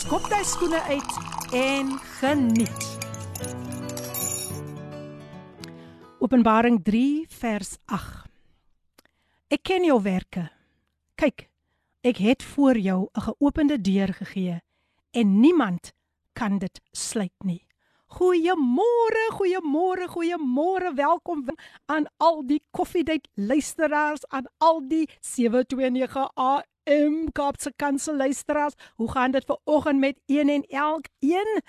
skop jou skoene uit en geniet. Openbaring 3 vers 8. Ek ken jou werke. Kyk, ek het voor jou 'n geopende deur gegee en niemand kan dit sluit nie. Goeiemôre, goeiemôre, goeiemôre. Welkom aan al die koffiedייט luisteraars, aan al die 729 AM Kaapse Kansel luisteraars. Hoe gaan dit ver oggend met een en elkeen?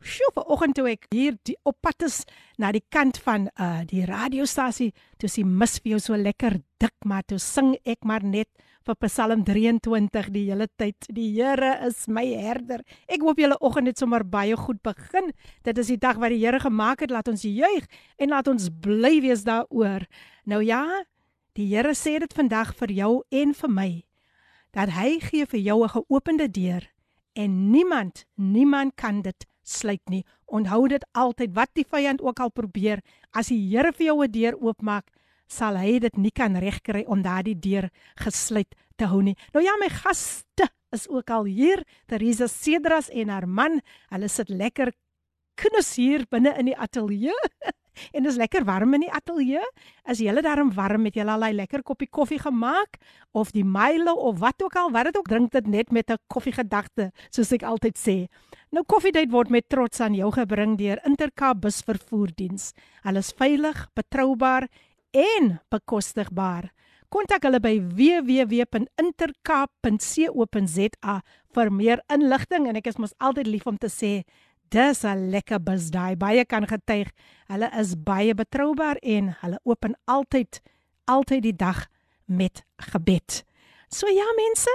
Sjoe, ver oggend toe ek hier die op pad is na die kant van uh die radiostasie, toe sien mis vir jou so lekker dik, maar toe sing ek maar net vir Psalm 23 die hele tyd. Die Here is my herder. Ek hoop julle oggend het sommer baie goed begin. Dit is die dag wat die Here gemaak het. Laat ons juig en laat ons bly wees daaroor. Nou ja, die Here sê dit vandag vir jou en vir my dat hy gee vir jou 'n geopende deur en niemand, niemand kan dit sluit nie. Onthou dit altyd wat die vyand ook al probeer, as die Here vir jou 'n deur oopmaak, sal hy dit nie kan regkry om daardie deur gesluit te hou nie. Nou ja, my gaste is ook al hier, Teresa Cedras en haar man. Hulle sit lekker knus hier binne in die ateljee. En dis lekker warm in die ateljee. As jy hulle daarom warm met julle al 'n lekker koppie koffie gemaak of die Milo of wat ook al, wat dit ook drink dit net met 'n koffiegedagte, soos ek altyd sê. Nou Koffiedייט word met trots aan jou gebring deur Intercape busvervoerdiens. Hulle is veilig, betroubaar en bekostigbaar. Kontak hulle by www.intercape.co.za vir meer inligting en ek is mos altyd lief om te sê Dis 'n lekker bus daai. Baie kan getuig. Hulle is baie betroubaar en hulle open altyd altyd die dag met gebed. So ja mense,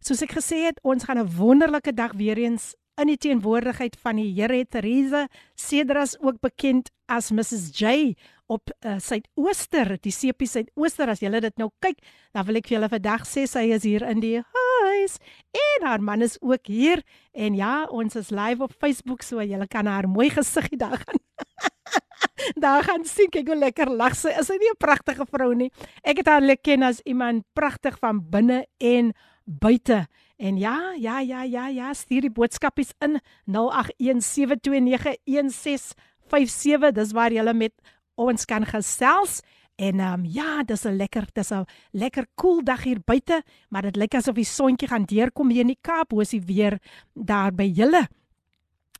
soos ek gesê het, ons gaan 'n wonderlike dag weer eens in die teenwoordigheid van die Here Therese Cedras ook bekend as Mrs J op uh, Suidooster, die Sepie Suidooster as julle dit nou kyk, dan wil ek vir julle vandag sê sy is hier in die huis en haar man is ook hier en ja, ons is live op Facebook so julle kan haar mooi gesiggie daar gaan. daar gaan sien kyk hoe lekker lag sy. Is sy nie 'n pragtige vrou nie? Ek het haar leer ken as iemand pragtig van binne en buite. En ja, ja, ja, ja, ja, stuur die boodskapies in 0817291657. Dis waar jy met ons kan gesels. En ehm um, ja, dis 'n lekker, dis 'n lekker koel cool dag hier buite, maar dit lyk asof die sontjie gaan deurkom hier in die Kaap, hoe is die weer daar by julle?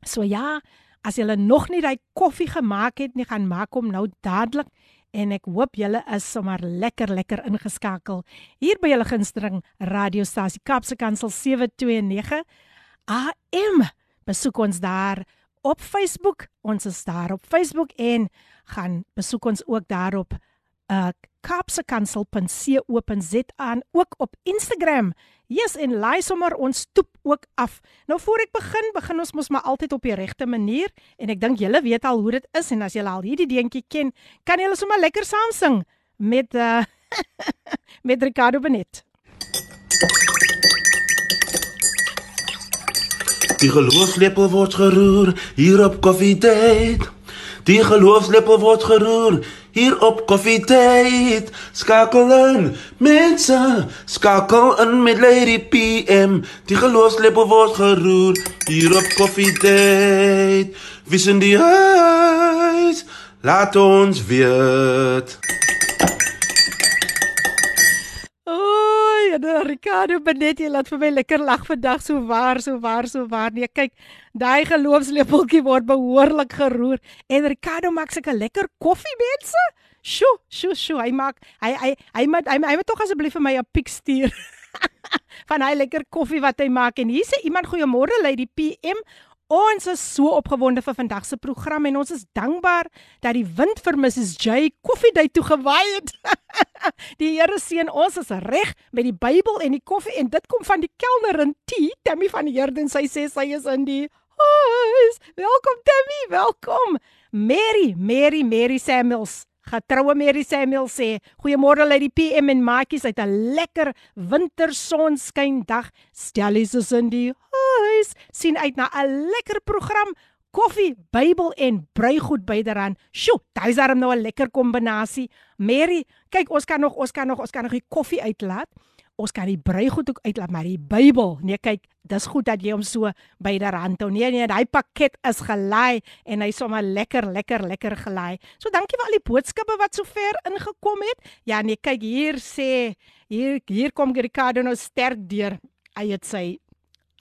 So ja, as julle nog nie daai koffie gemaak het nie, gaan maak hom nou dadelik en ek hoop julle is sommer lekker lekker ingeskakel hier by julle gunsteling radiostasie Kapse Kansel 729 AM. Besoek ons daar op Facebook. Ons is daar op Facebook en gaan besoek ons ook daarop uh kapsekansel.co.za en ook op Instagram. Yes en laai sommer ons toep ook af. Nou voor ek begin, begin ons mos maar altyd op die regte manier en ek dink julle weet al hoe dit is en as julle al hierdie deentjie ken, kan julle sommer lekker saam sing met uh met Ricardo Benet. Die geloofslepel word geroer hier op Coffee Date. Die geloofslepel word geroer hier op Coffee Date. Skakel in, mense, skakel in met Lady PM. Die geloofslepel word geroer hier op Coffee Date. Wie sien die huis? Laat ons weet. Ja, Ricardo Benet, jy laat vir my lekker lag vandag so waar, so waar, so waar. Nee, kyk, daai geloofslepeltjie word behoorlik geroer en Ricardo maak seker lekker koffie mense. Sjoe, sjoe, sjoe, hy maak hy hy hy moet hy, hy moet tog asseblief vir my 'n pik stuur. van hy lekker koffie wat hy maak en hier sê iemand goeiemôre lady PM Ons is so opgewonde vir vandag se program en ons is dankbaar dat die wind vir Mrs J Coffee Day toe gewaai het. die Here seën ons is reg met die Bybel en die koffie en dit kom van die kelnerin T, Tammy van die Herden. Sy sê sy is in die huis. Welkom Tammy, welkom. Mary, Mary, Mary Samuels. Getroue Mary Samuel sê, "Goeiemôre uit die PM en maatjies uit 'n lekker wintersonskyn dag. Stellies is in die huis sien uit na 'n lekker program. Koffie, Bybel en bruigoed byderhand. Sjoe, dis darem nou 'n lekker kombinasie. Mary, kyk, ons kan nog, ons kan nog, ons kan nog die koffie uitlaat ons kan die bruigoed ook uitlaat maar die Bybel. Nee, kyk, dis goed dat jy hom so byderhand hou. Nee, nee, daai pakket is gelaai en hy sommer lekker, lekker, lekker gelaai. So dankie vir al die boodskappe wat sover ingekom het. Ja, nee, kyk hier sê hier hier kom Ricardo nou sterk deur. Hy het sy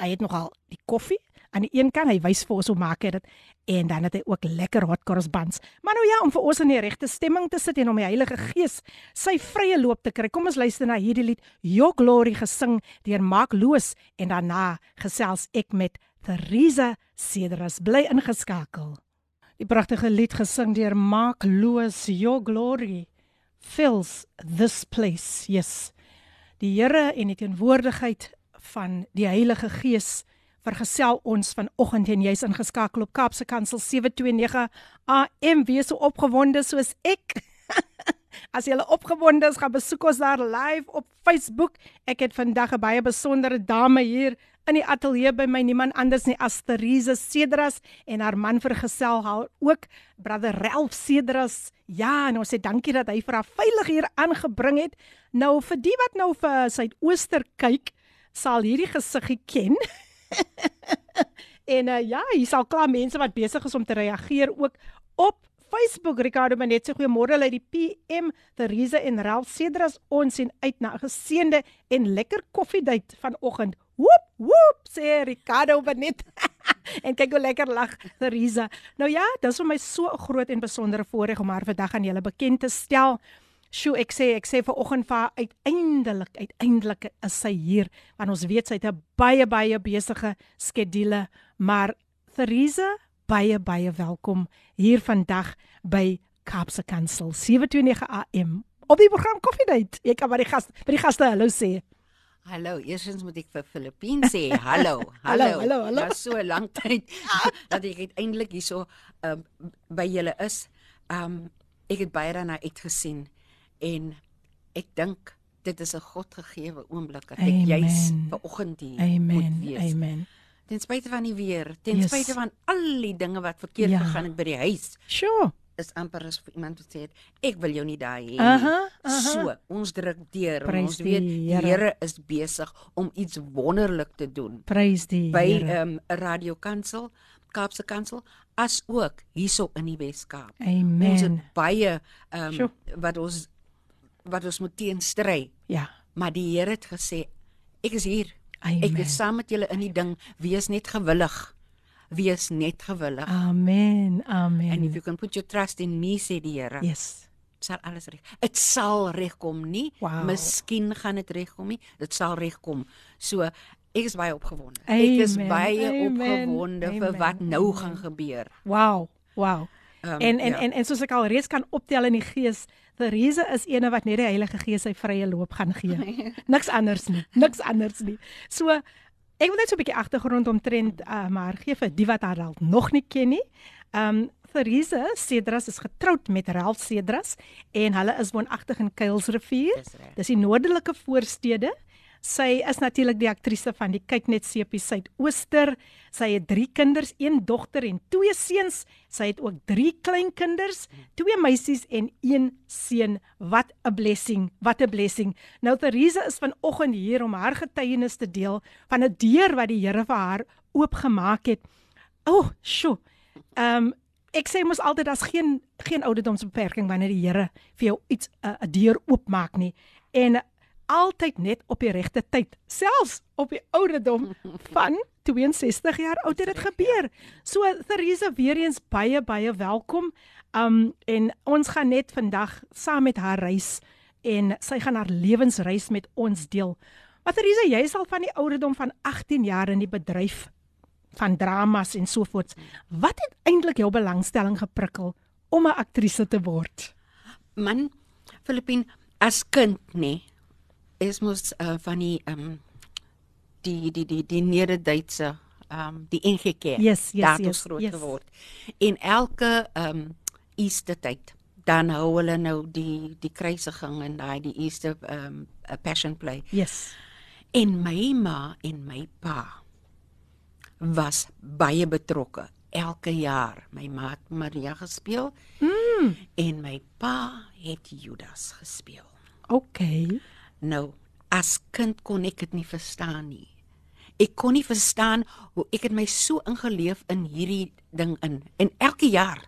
hy het nogal die koffie aan die een kant, hy wys vir ons hoe maak hy dit en dan het hy ook lekker hot cross buns. Maar nou ja, om vir ons in die regte stemming te sit en om die Heilige Gees sy vrye loop te kry. Kom ons luister na hierdie lied, Your Glory gesing deur Mark Loos en daarna gesels ek met Theresa Cedras bly ingeskakel. Die pragtige lied gesing deur Mark Loos, Your Glory fills this place. Yes. Die Here en die teenwoordigheid van die Heilige Gees vergesel ons vanoggend en jy's ingeskakel op Kaapse Kansel 729 AM wees so opgewonde soos ek. As jy opgewonde is, gaan besoek ons daar live op Facebook. Ek het vandag 'n baie besondere dame hier in die ateljee by my, niemand anders nie as Therese Cedras en haar man vergesel haar ook brother Ralph Cedras. Ja, en ons sê dankie dat hy vir haar veilig hier aangebring het. Nou vir die wat nou vir Suidooster kyk, sal hierdie gesiggie ken. en uh, ja, hier sal klaar mense wat besig is om te reageer ook op Facebook. Ricardo Manet sê goeiemôre uit die PM, Theresa en Ralph Cedras ons en uit na 'n geseënde en lekker koffiedייט vanoggend. Woep woep sê Ricardo Manet. en kyk hoe lekker lag Theresa. Nou ja, dit is vir my so 'n groot en besondere voorreg om haar vandag aan julle bekend te stel. Sjoe, ek sê ek sê vir oggend vir uiteindelik uiteindelik is sy hier want ons weet sy het 'n baie baie besige skedule, maar Theresa, baie baie welkom hier vandag by Kaapse Kansel 729 AM op die program Coffee Date. Ek kan by die gaste by die gaste hallo sê. Hallo, eersins moet ek vir Filippine sê hallo. Hallo, hallo, hallo. Dit is so lank tyd dat ek uiteindelik hierso um, by julle is. Um ek het baie daarna uitgesien en ek dink dit is 'n Godgegewe oomblik dat ek juis ver oggend hier Amen. moet wees. Amen. Ten spyte van die weer, ten yes. spyte van al die dinge wat verkeerd ja. gegaan het by die huis. Sure. Is amper as iemand wat sê het, ek wil jou nie daai hê nie. Uh -huh. So, ons druk deur ons weet die Here. Is besig om iets wonderlik te doen. Prys die Here. By ehm um, Radio Kansel, Kaapse Kansel, as ook hierso in die Weskaap. Amen. Ons het baie ehm um, sure. wat ons wat ons moet teenstry. Ja. Maar die Here het gesê ek is hier. Amen. Ek is saam met julle in die ding. Wees net gewillig. Wees net gewillig. Amen. Amen. And if you can put your trust in me sê die Here. Yes. sal alles reg. Dit sal regkom nie. Wow. Miskien gaan dit regkom nie. Dit sal regkom. So ek is baie opgewonde. Amen. Ek is baie Amen. opgewonde Amen. vir wat nou Amen. gaan gebeur. Wow. Wow. Um, En en, ja. en en soos ek al reeds kan optel in die gees, Theresa is eene wat net die Heilige Gees sy vrye loop gaan gee. Niks anders nie. Niks anders nie. So ek wil net so 'n bietjie agtergrond omtrent uh, maar gee vir die wat haar dalk nog nie ken nie. Um Theresa Cedras is getroud met Ralph Cedras en hulle is woonagtig in Kuilsrivier. Dis die noordelike voorstede. Sy is natuurlik die aktrise van die Kyk net Sepie Suidooster. Sy het 3 kinders, 1 dogter en 2 seuns. Sy het ook 3 kleinkinders, 2 meisies en 1 seun. Wat 'n blessing, wat 'n blessing. Nou Theresa is vanoggend hier om haar getuienis te deel van 'n deur wat die Here vir haar oopgemaak het. O, oh, sjoe. Ehm um, ek sê mos altyd daar's geen geen ouderdomsbeperking wanneer die Here vir jou iets 'n uh, deur oopmaak nie. En altyd net op die regte tyd, selfs op die ouderdom van 62 jaar oud het dit gebeur. So Theresa weer eens baie baie welkom. Um en ons gaan net vandag saam met haar reis en sy gaan haar lewensreis met ons deel. Maar Theresa, jy is al van die ouderdom van 18 jaar in die bedryf van dramas en so voort. Wat het eintlik jou belangstelling geprikkel om 'n aktrise te word? Man, Filippin as kind nê. Is mos uh, van die ehm um, die die die die Nederduitse um die NG Kerk. Yes, yes, daar het yes, ons groot yes. geword. En elke um Easter tyd dan hou hulle nou die die kruisiging en daai die Easter um a passion play. Yes. En my ma en my pa was baie betrokke elke jaar. My ma het Maria gespeel Mm. en my pa het Judas gespeel. Okay. Nou, as kind kon ek dit nie verstaan nie. Ek kon nie verstaan hoe ek het my so ingeleef in hierdie ding in. En elke jaar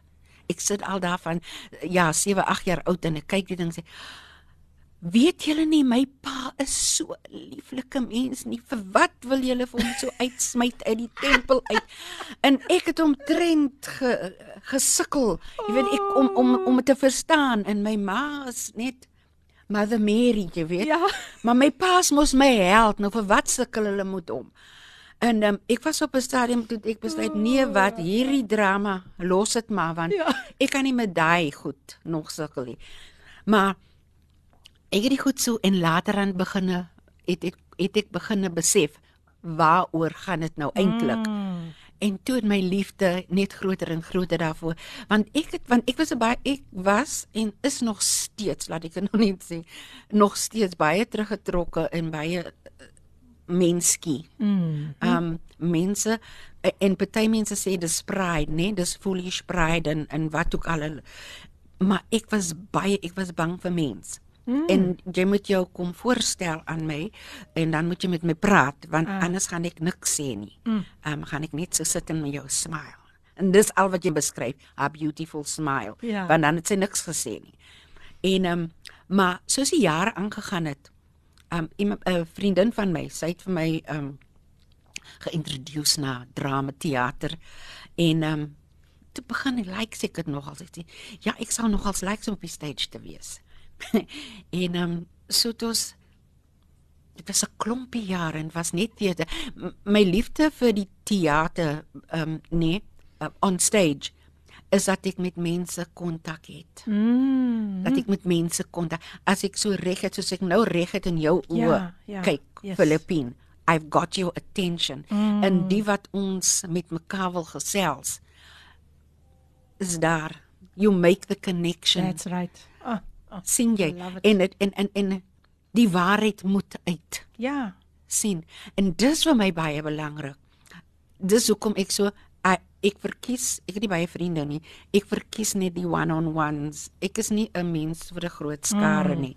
ek sit al daarvan ja, 7, 8 jaar oud en ek kyk die ding sê Weet julle nie my pa is so 'n lieflike mens nie. Vir wat wil julle vir hom so uitsmyt uit die tempel uit? En ek het omtrent ge, gesukkel, jy weet ek om om om te verstaan en my ma is net Mother Mary, jy weet. Ja. Maar my pa's mos my held. Nou vir wat sukkel hulle met hom? En um, ek was op 'n stadium toe ek besluit nee wat hierdie drama los dit maar want Ja. ek kan nie met daai goed nog sukkel nie. Maar ek het dit goed so en later aan beginne het ek het ek beginne besef waaroor gaan dit nou eintlik. Mm. En toe het my liefde net groter en groter daarvoor want ek het want ek was baie ek was en is nog steeds laat ek nog net sê nog steeds baie teruggetrokke en baie eh, menskie. Mm. Um mense eh, en party mense sê dis pride, né? Dis foolish pride en en wat ook al. Maar ek was baie ek was bang vir mens. Mm. En jy moet jou kom voorstel aan my en dan moet jy met my praat want Ah. ah. anders gaan ek niks sê nie. Mm. Um gaan ek net so sit en met jou smile. En dis al wat jy beskryf, a beautiful smile. Ja. Want dan het sy niks gesê nie. En um maar soos die jare aangegaan het, um 'n vriendin van my, sy het vir my um geïntroduseer na drama teater en um toe begin ek like ek dit nogal sê ja ek sal nogal like om op die stage te wees en um so dit was dit was 'n klompie jare en was net teater my liefde vir die teater um nee uh, on stage is dat ek met mense kontak het Mm. dat ek met mense kontak as ek so reg het soos ek nou reg het in jou oë Ja, ja, kyk yes. Filippine I've got your attention Mm. en die wat ons met mekaar wil gesels is daar you make the connection That's right. Ah, sien jy? En dit en en en die waarheid moet uit. Ja. sien. En dis vir my baie belangrik. Dis hoekom ek so ek, verkies ek het nie baie vriende nie. Ek verkies net die one-on-ones. Ek is nie 'n mens vir 'n groot skare Mm, nie.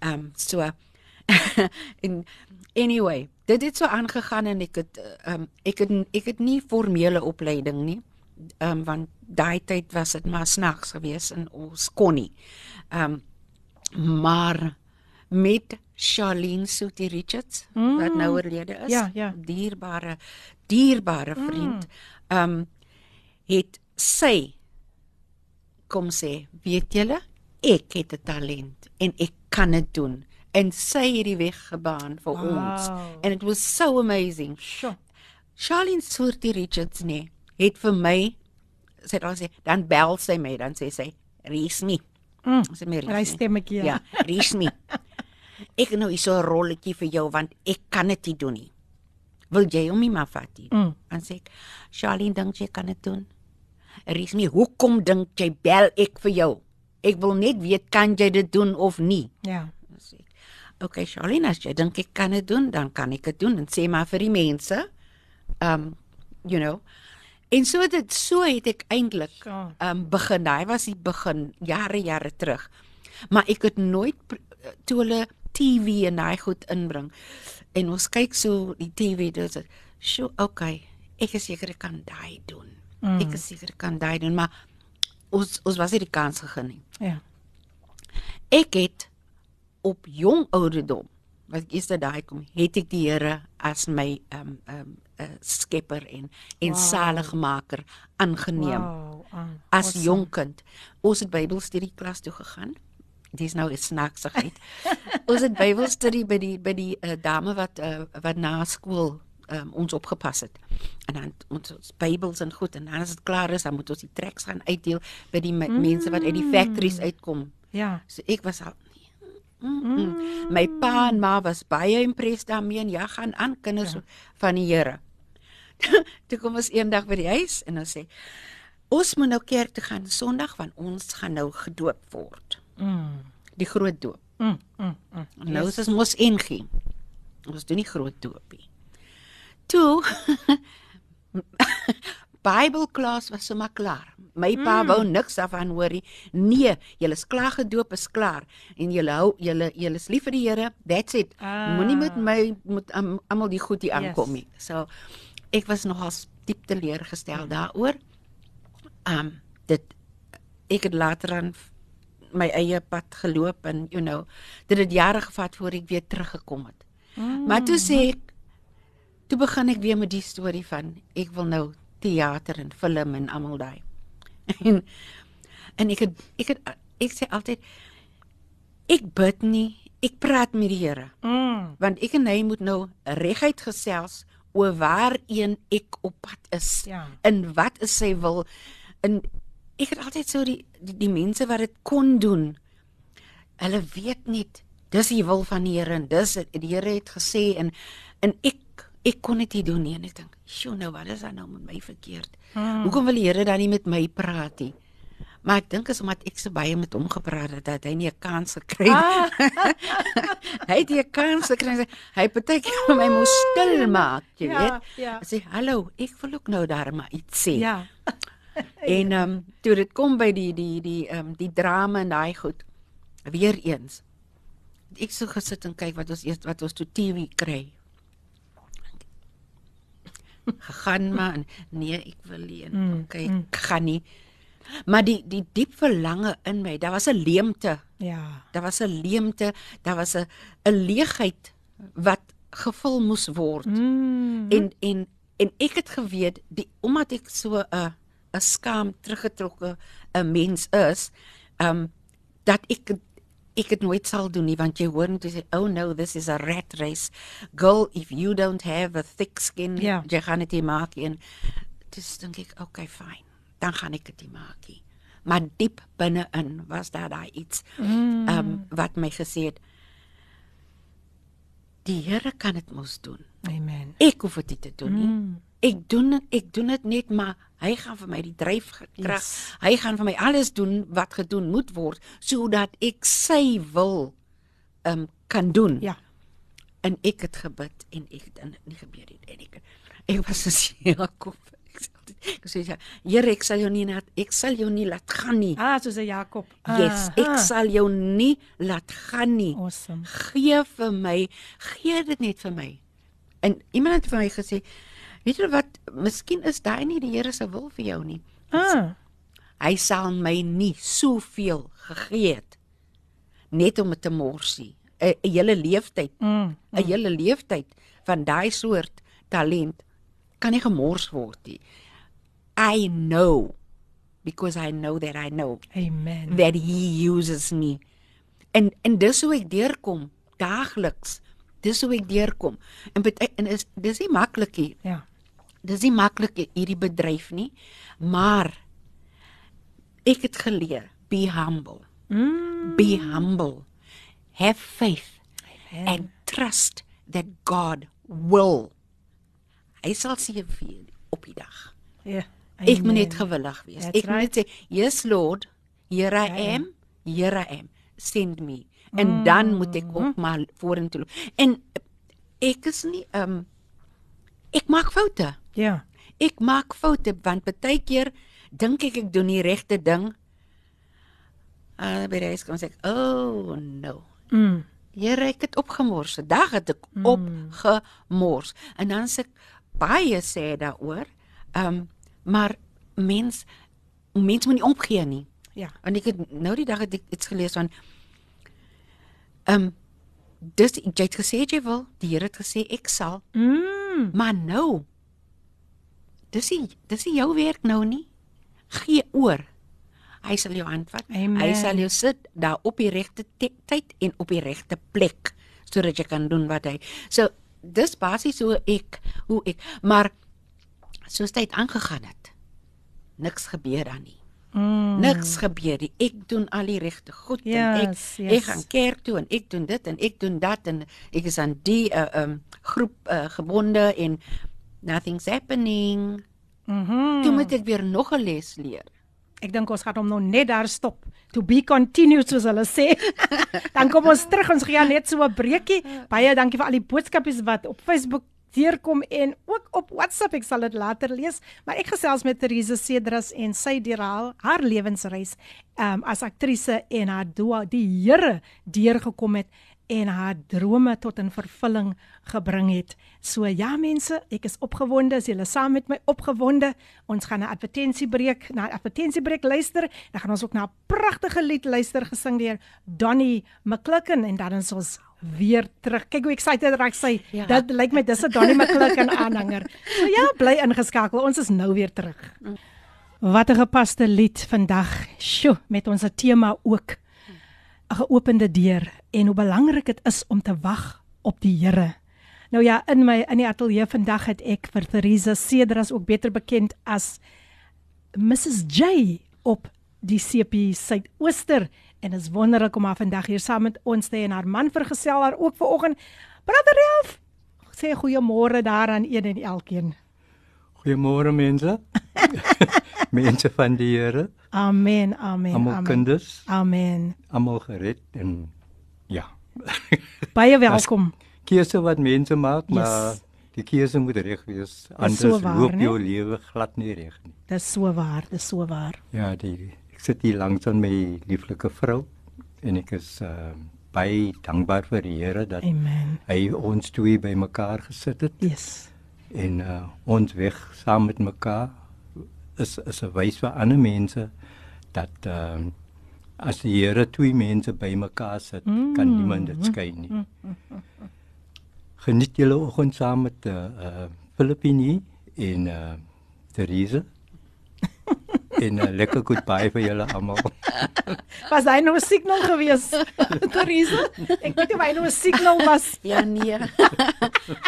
ehm um, so en anyway dit het so aangegaan en ek het ehm um, ek het ek het nie formele opleiding nie. Ehm um, want daai tyd was dit maar snags geweest en ons kon nie. ehm um, maar met Charlene Soetie Richards mm. wat nou oorlede is Ja, ja. dierbare dierbare vriend ehm um, het sy kom sê weet julle ek het 'n talent en ek kan dit doen en sy het die weg gebaan vir Wow. ons and it was so amazing Sjoe. Charlene Soetie Richards nee het vir my het al sê dan bel sy my dan sê sy Riesmi Mm. sy my Hy stemmetjie. Ja, Riesmi. Ek het nou hier so 'n rolletjie vir jou want ek kan dit nie doen nie. Wil jy hom nie maar vat nie? Mm. Dan sê ek, Charlene dink jy kan dit doen? Riesmi, hoekom dink jy bel ek vir jou? Ek wil net weet kan jy dit doen of nie? Ja. Dan sê ek, okay Charlene, as jy dink ek kan dit doen, dan kan ek dit doen en sê maar vir die mense. Um you know. En so dit so het ek eintlik Ja. um begin. Daai was die begin jare jare terug. Maar ek het nooit pr- toe hulle TV en daai goed inbring. En ons kyk so die TV dis dit. Sjoe, okay. Ek is seker ek kan daai doen. Mm. Ek is seker ek kan daai doen, maar ons ons was nie die kans gegee nie. Ja. Ek het op jong ouderdom wat ek eers daai kom, het ek die Here as my ehm um, ehm um, uh, skepper en en Wow. saligmaker aangeneem Wow. ah, as awesome. jong kind. Ons het Bybelstudie klas toe gegaan. Dis nou 'n snaaksigheid. ons het Bybelstudie by die by die uh, dame wat uh, wat na skool um, ons opgepas het. En dan moet ons Bybels en goed en dan as dit klaar is, dan moet ons die treks gaan uitdeel by die mm. mense wat uit die factories uitkom. Ja. So ek was al Mm -mm. My pa en ma was baie impressed daarmee en ja, gaan aan kinders ja. van die Here. toe kom ons eendag by die huis en ons sê ons moet nou kerk toe gaan Sondag want ons gaan nou gedoop word. Mm. Die groot doop. Mm. Mm. mm. Nou is ons mos NG. Ons doen nie groot doopie. Toe Bybelklas was sommer klaar. My pa mm. wou niks daarvan hoorie. Nee, julle is klaar gedoop, is klaar. En julle hou julle julle is lief vir die Here. That's it. Ah. Moenie met my moet um, almal die goed hier Yes. aankom nie. So ek was nogal diep teleurgestel daaroor. Um dit ek het later aan my eie pad geloop en you know, dit het jare gevat voor ek weer teruggekom het. Mm. Maar toe sê ek toe begin ek weer met die storie van ek wil nou teater en film en almal daai. En en ek het ek het ek sê altyd ek bid nie, ek praat met die Here Mm. want ek en hy moet nou reguit gesels oor waarheen ek op pad is. Ja. En wat is sy wil? En ek het altyd so die die, die mense wat dit kon doen. Hulle weet net dis die wil van die Here en dis die Here het gesê en en ek ek kon dit nie doen nie en ek dink, "Sjoe, nou wat is dan nou met my verkeerd? Hmm. Hoekom wil die Here dan nie met my praat nie?" Maar ek dink is omdat ek so baie met hom gepraat het dat hy nie 'n kans gekry het Ah. hy het die kans gekry. sy- Hy partykeer vir my moes stil maak, jy Ja, weet. ja. Hy sê, "Hallo, ek wil ook nou daar maar iets sê." Ja. En ehm um, toe dit kom by die die die ehm um, die drama en daai goed weer eens. Ek so gesit en kyk wat ons eers wat ons toe TV kry. Gegaan maar en, nee, ek wil nie. Mm, Mm, okay, ek gaan nie. Maar die die diep verlange in my, daar was 'n leemte. Ja. Daar was 'n leemte, daar was 'n 'n leegheid wat gevul moes word. Mm. En en en ek het geweet die omdat ek so 'n 'n skaam teruggetrokke 'n mens is, ehm um, dat ek ek dit nooit sal doen nie want jy hoor net sê oh no this is a rat race girl if you don't have a thick skin Ja. jy gaan dit nie maak nie. en dis dink ek okay fine dan gaan ek dit maak nie maar diep binne-in was daar daai iets Mm. um, wat my gesê het die Here kan dit mos doen Amen. ek hoef dit nie te doen nie Mm. ek doen dit, ek doen dit net maar hy gaan vir my die dryfkrag. Yes. Hy gaan vir my alles doen wat gedoen moet word sodat ek sy wil um kan doen. Ja. En ek het gebid en ek het en nie gebeur het en ek ek was so sê altyd ek sê ja, Here ek sal jou nie laat ek sal jou nie laat gaan nie. Ah, soos 'n Jakob. Yes, ek Aha. sal jou nie laat gaan nie. Awesome. Gee vir my, gee dit net vir my. En iemand het vir my gesê, weet jy wat, miskien is daai nie die Here se wil vir jou nie. Ah. Hy sal my nie soveel gegee het net om dit te morsie. 'n hele leeftyd, 'n Mm. hele leeftyd van daai soort talent kan nie gemors word nie. I know because I know that I know Amen. that he uses me. En en dis hoe ek deurkom daagliks. Dis hoe ek deurkom. En en is dis nie maklik nie. Ja. Dis nie maklik hierdie bedryf nie, maar ek het geleer be humble. Mm. Be humble. Have faith Amen. and trust that God will. Hy sal sien vir jou op die dag. Ja. Ek moet net Amen. gewillig wees. That's ek moet net sê, "Yes Lord, here I Ja, ja. am, here I am. Send me." En dan moet ek ook maar vorentoe loop. En eh, ek is nie ehm um, ek maak foute. Ja. Ek maak foute want baie keer dink ek ek doen die regte ding. Uh, by huis kom sê ek, "Oh no." Mm. Here, ek het opgemors. Vandag het ek Mm. opgemors. En dan sê ek baie sê daaroor. Ehm um, maar mens mens moet nie opgee nie. Ja. Want ek het nou die dag het ek iets gelees van ehm um, dis jy het gesê jy wil, die Here het gesê ek sal, Mm. maar nou dis nie dis nie jou werk nou nie. Gee oor. Hy sal jou handvat. Amen. Hy sal jou sit daar op die regte te- tyd en op die regte plek sodat jy kan doen wat hy. So dis basies hoe ek hoe ek maar soos tyd aangegaan het. Niks gebeur dan nie. Mm. Niks gebeur nie. Ek doen al die regte goed en ek Yes, ek yes. gaan kerk toe en ek doen dit en ek doen dat en ek is aan die uh, um, groep uh, gebonde en nothing's happening. Mhm. Toe moet ek weer nog 'n les leer. Ek dink ons gaan hom nou net daar stop. To be continued soos hulle sê. dan kom ons terug. Ons gaan net so 'n breekie. Baie dankie vir al die boodskapies wat op Facebook deurkom en ook op WhatsApp. Ek sal dit later lees, maar ek gesels met Therese Cedras en sy deur haar, haar lewensreis um, as aktrise en haar doa die Here deurgekom het en haar drome tot in vervulling gebring het. So ja mense, ek is opgewonde as julle saam met my opgewonde. Ons gaan 'n advertensiebreek, na advertensiebreek luister. Dan gaan ons ook na 'n pragtige lied luister gesing deur Donnie McClicken en dan is ons weer terug. Kyk hoe excited raak sy. Ja. Dit lyk my dis 'n Donnie McClicken aanhanger. So ja, bly ingeskakel. Ons is nou weer terug. Wat 'n gepaste lied vandag. Sjoe, met ons tema ook geopende deur en hoe belangrik dit is om te wag op die Here. Nou ja, in my in die ateljee vandag het ek vir Theresa Cedras ook beter bekend as Mrs J op die CP Suidooster en is wonderlik om haar vandag hier saam met ons te hê en haar man vergesel haar ook vanoggend. Brother Ralph, sê goeiemôre daar aan een en elkeen. Goeiemôre mense. mense van die Here, Amen, amen, almal amen. kinders, Amen. almal gered en ja. Baie welkom. Keuse wat mense maak, Yes. maar die keuse moet reg wees. Anders so waar, loop jou lewe glad nie reg nie. Dis so waar, dis so waar. Ja, die ek sit hier langs aan my lieflike vrou en ek is uh, baie dankbaar vir die Here dat Amen. hy ons twee bymekaar gesit het Yes. En uh, ons weg saam met mekaar is is 'n wys vir ander mense dat uh, as die Here twee mense bymekaar sit, mm. kan niemand dit skei nie. Geniet julle oggend saam met uh, uh Filippini en uh Therese. en uh, lekker goodbye vir julle almal. Was hy nou 'n signal gewees? Theresa, ek weet of hy nou 'n signal was. Ja nee.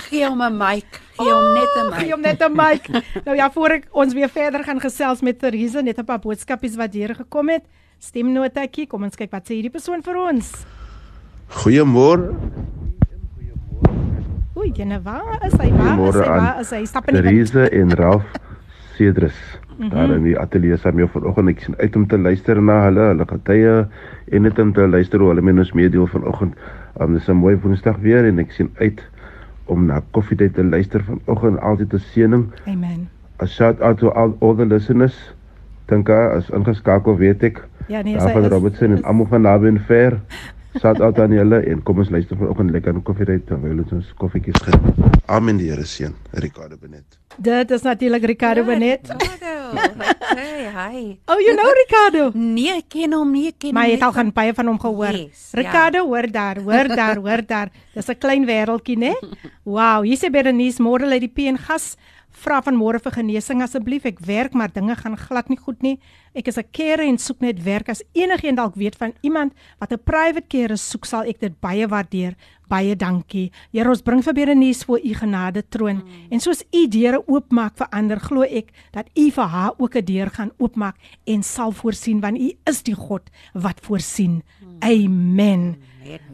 Gee hom 'n mic. Gee hom net 'n Gee hom mic. net 'n mic. Nou ja, voor ek ons weer verder gaan gesels met Theresa, net 'n paar boodskapies wat hier gekom het. Stemnotetjie, kom ons kyk wat sê hierdie persoon vir ons. Goeiemôre. Oei, jene, waar is hy? Waar is hy? Waar is hy? Stap in die wind. Therese en Ralph Cedrus. Mhm. Daar in die ateljee saam jou vanoggend ek sien uit om te luister na hulle, hulle getuie en net om te luister hoe hulle met ons meedeel vanoggend. Um, dis 'n mooi Woensdag weer en ek sien uit om na koffietyd te luister vanoggend. Altyd 'n seëning. Amen. A shout out to all, all the listeners. Dink as ingeskakel weet ek. Ja, nee, Ja, sy van is Robertson en almal van naby en ver. Shout out aan julle en kom ons luister vanoggend lekker aan koffietyd terwyl ons koffietjies geniet. Amen die Here seën. Ricardo Benet. Dit is natuurlik Ricardo Benet. Hey, hi. Oh, you know Ricardo. Nee, ek ken hom nie, ek ken Maar hom jy het al gaan baie van hom gehoor. Yes, ja. Ricardo, hoor daar, hoor daar, hoor daar. Dis 'n klein wêreldjie, né? Wow, hier sê Berenice môre lê die P en gas vra van môre vir genesing asseblief. Ek werk maar dinge gaan glad nie goed nie. Ek is 'n carer en soek net werk. As enigiemand dalk weet van iemand wat 'n private carer soek, sal ek dit baie waardeer. Baie dankie. Here, ons bring vir Berenice voor u genade troon. Mm. En soos u deure oopmaak vir ander, glo ek dat u vir haar ook 'n deur gaan oopmaak en sal voorsien want u is die God wat voorsien. Mm. Amen.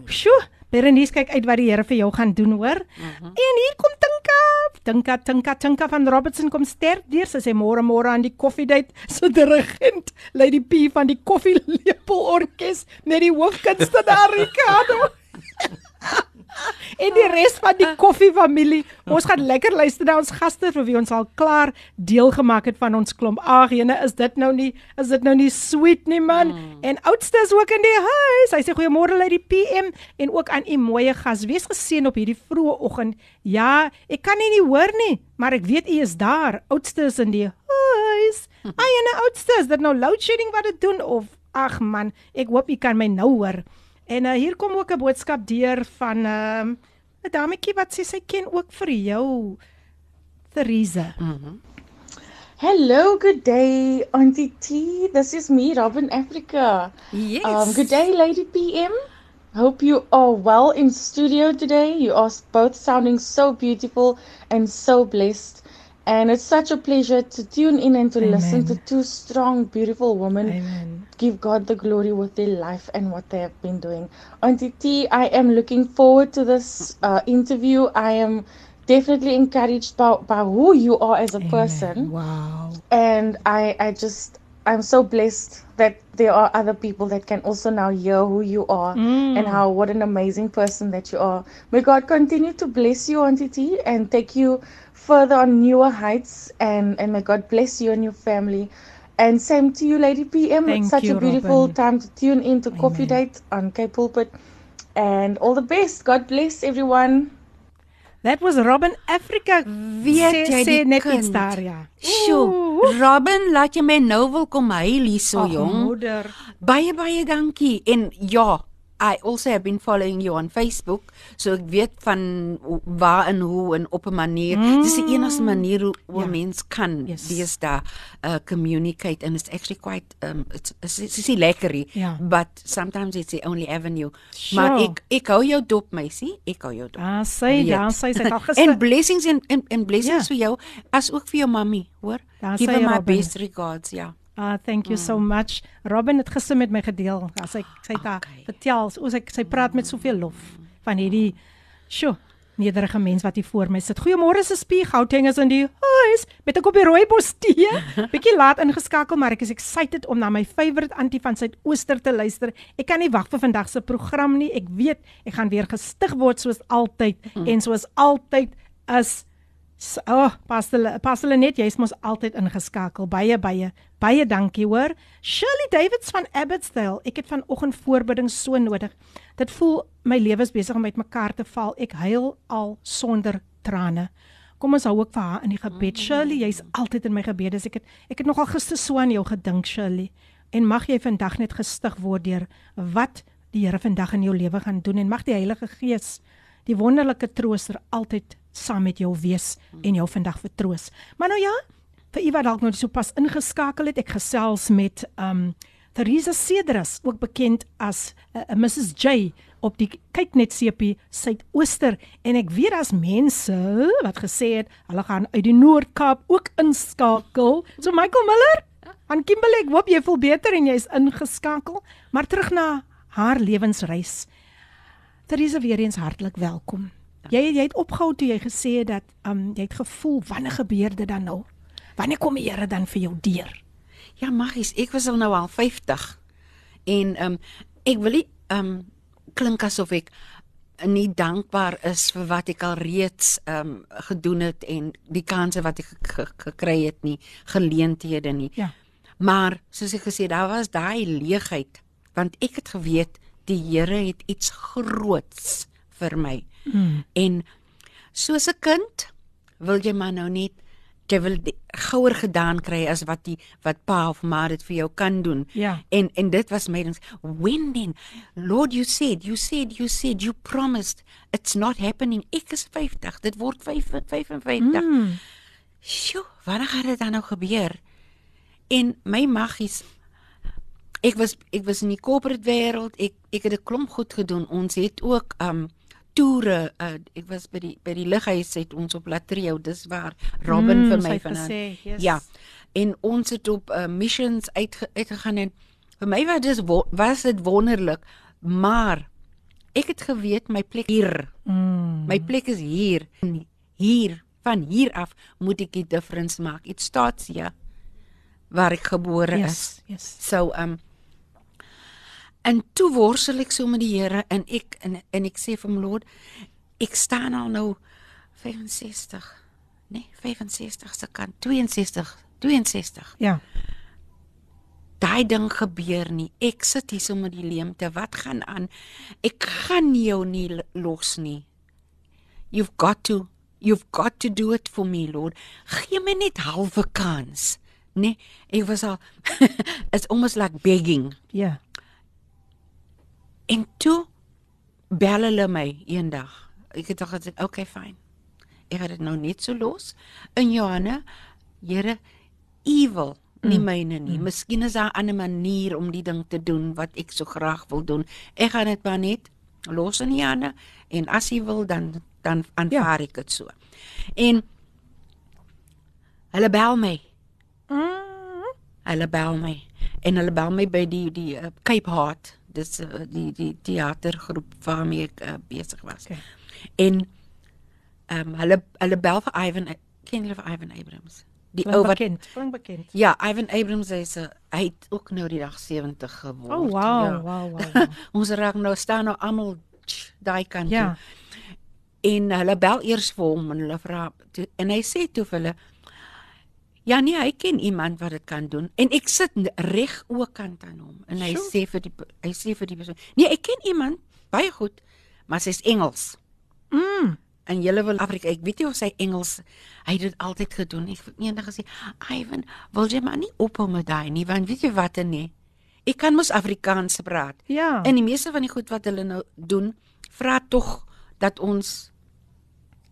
Sjoe, Berenice kyk uit wat die Here vir jou gaan doen, hoor. Mm -hmm. En hier kom Tinka. Tinka, Tinka, Tinka van Robertson kom sterk deur. Sy sê môre môre aan die koffiedייט se dirigent, Lady P van die Koffielepel Orkees met die hoofkunstenaar Ricardo. en die res van die koffiefamilie. Ons gaan lekker luister na ons gaste vir wie ons al klaar deel gemaak het van ons klomp. Ag, jene, is dit nou nie is dit nou nie sweet nie man? Mm. En oudste is ook in die huis. Hy sê goeiemôre uit die PM en ook aan u mooi gas. Wees geseën op hierdie vroeë oggend. Ja, ek kan nie nie hoor nie, maar ek weet u is daar. Oudste is in die huis. Ai, en oudste, is dit nou load shedding wat dit doen of ag man, ek hoop u kan my nou hoor. En uh, hier kom ook 'n boodskap deur van 'n um, 'n dametjie wat sê sy ken ook vir jou Theresa. Hello, good day, Auntie T. This is me, Robin Africa. Yes. Um, good day, Lady PM. Hope you are well in studio today. You are both sounding so beautiful and so blessed. And it's such a pleasure to tune in and to Amen. listen to two strong, beautiful women Amen. give God the glory with their life and what they have been doing. Auntie T, I am looking forward to this uh, interview. I am definitely encouraged by, by who you are as a Amen. person. Wow. And I, I just, I'm so blessed that there are other people that can also now hear who you are and how, what an amazing person that you are. May God continue to bless you, Auntie T, and take you further on newer heights. And, and may God bless you and your family. And same to you, Lady PM. Thank it's such you, a beautiful Robin. time to tune in to Coffee Date on Cape Pulpit. And all the best. God bless everyone. That was Robin Africa. Weet sê, jy sê die net kind? iets daar ja. Sjoe, Robin, laat jy my nou wil kom huil hierso Ag, jong. moeder. Baie baie dankie. En ja, I also have been following you on Facebook, so ek weet van waar en hoe en op 'n manier. Mm. Dis die enigste manier hoe, hoe Ja. ja. mens kan Yes. deesdae uh communicate and it's actually quite um it's it's, it's leckery, Ja. but sometimes it's the only avenue. Sure. Maar ek ek hou jou dop, meisie. Ek hou jou dop. Ah, Weet. ja, sy sy het al gister. en blessings en en, en blessings Ja. vir jou as ook vir jou mammie, hoor? Daar Give sê her my Robin. best regards, ja. Ah, thank you so much. Robin het gister met my gedeel. Sy sy het haar Okay. vertel, o sy sy praat met soveel lof van hierdie sjo, nederige mens wat hier voor my sit. Goeiemôre se spie Gauteng is in die huis met 'n koppie rooibos tee. Bietjie laat ingeskakel, maar ek is excited om na my favourite antie van Suidooster te luister. Ek kan nie wag vir vandag se program nie. Ek weet ek gaan weer gestig word soos altyd en soos altyd is So, oh, pas hulle pas hulle net, jy's mos altyd ingeskakel. Baie baie baie dankie hoor. Shirley Davids van Abbotsdale. Ek het vanoggend voorbidding so nodig. Dit voel my lewe is besig om uitmekaar te val. Ek huil al sonder trane. Kom ons hou ook vir haar in die gebed. Shirley, jy's altyd in my gebede. Ek het ek het nogal gister so aan jou gedink, Shirley. En mag jy vandag net gestig word deur wat die Here vandag in jou lewe gaan doen en mag die Heilige Gees die wonderlike trooster altyd saam met jou wees en jou vandag vertroos. Maar nou ja, vir u wat dalk nou so pas ingeskakel het, ek gesels met um Theresa Cedrus, ook bekend as uh, uh, Mrs J op die kyk net sepie Suidooster en ek weet daar's mense wat gesê het hulle gaan uit die Noord-Kaap ook inskakel. So Michael Miller, aan Kimberley, ek hoop jy voel beter en jy's ingeskakel, maar terug na haar lewensreis. Theresa weer eens hartlik welkom. Jy jy het opgehou toe jy gesê het dat um jy het gevoel wanneer gebeur dit dan nou? Wanneer kom die Here dan vir jou deur? Ja, Maggies, ek was al nou al 50. En um, ek wil nie um, klink asof ek nie dankbaar is vir wat ek al reeds um, gedoen het en die kansse wat ek ge- ge- gekry het nie, geleenthede nie. Ja. Maar soos ek gesê, daar was daai leegheid want ek het geweet die Here het iets groots vir my. Mm. En soos 'n kind wil jy maar nou net jy wil gouer gedaan kry as wat die wat pa of ma dit vir jou kan doen. Ja. En en dit was my ding. When then Lord you said, you said, you said, you promised it's not happening. Ek is 50. Dit word 5 55. Mm. Sjoe, wanneer gaan dit dan nou gebeur? En my maggies ek was ek was in die corporate wêreld. Ek ek het 'n klomp goed gedoen. Ons het ook um toere uh, ek was by die by die lughuis het ons op Latreo dis waar Robin Mm, vir my vanaand yes. ja en ons het op uh, missions uitge, uitgegaan en vir my was dit wo- was dit wonderlik maar ek het geweet my plek hier Mm. My plek is hier. En hier, van hier af moet ek die difference maak. It starts here waar ek gebore is. Yes, yes. So um en toe worstel ek so met die Here en ek en, en ek sê vir hom Lord, ek staan al nou 65. Nee, 65 se kant, 62, 62 Ja. daai ding gebeur nie. Ek sit hier so met die leemte. Wat gaan aan? Ek gaan jou nie los nie. You've got to you've got to do it for me, Lord. Gee my net halwe kans. Nee, ek was al it's almost like begging. Ja. En toe bel hulle my eendag. Ek het gesê, "Okay, fine. Ek gaan dit nou net so los in Johanna. Here, evil nie myne nie. Miskien is daar 'n ander manier om die ding te doen wat ek so graag wil doen. Ek gaan dit maar net los in Johanna en as hy wil dan dan aanvaar ek dit so. En hulle bel my. Mm. Hulle bel my en hulle bel my by die die uh, Cape Heart. Dis uh, die die teatergroep waarmee ek uh, besig was. Okay. En ehm um, hulle hulle bel vir Ivan ken jy vir Ivan Abrams? Die ou wat bekend, klink bekend. Ja, Ivan Abrams is 'n hy het ook nou die dag 70 geword. Oh wow, ja. wow, wow. wow. Ons raak nou staan nou almal daai kant Ja. toe. En hulle bel eers vir hom en hulle vra en hy sê toe vir hulle Ja nee, hy ken iemand wat dit kan doen en ek sit reg oorkant aan hom en hy Sjoe. sê vir die hy sê vir die persoon, "Nee, ek ken iemand baie goed, maar sy's Engels." Mm. En julle wil Afrika, ek weet nie of sy Engels hy het dit altyd gedoen. Ek het eendag gesê, "Ivan, wil jy maar nie ophou met daai nie, want weet jy wat nee? Ek kan mos Afrikaans praat." Ja. En die meeste van die goed wat hulle nou doen, vra tog dat ons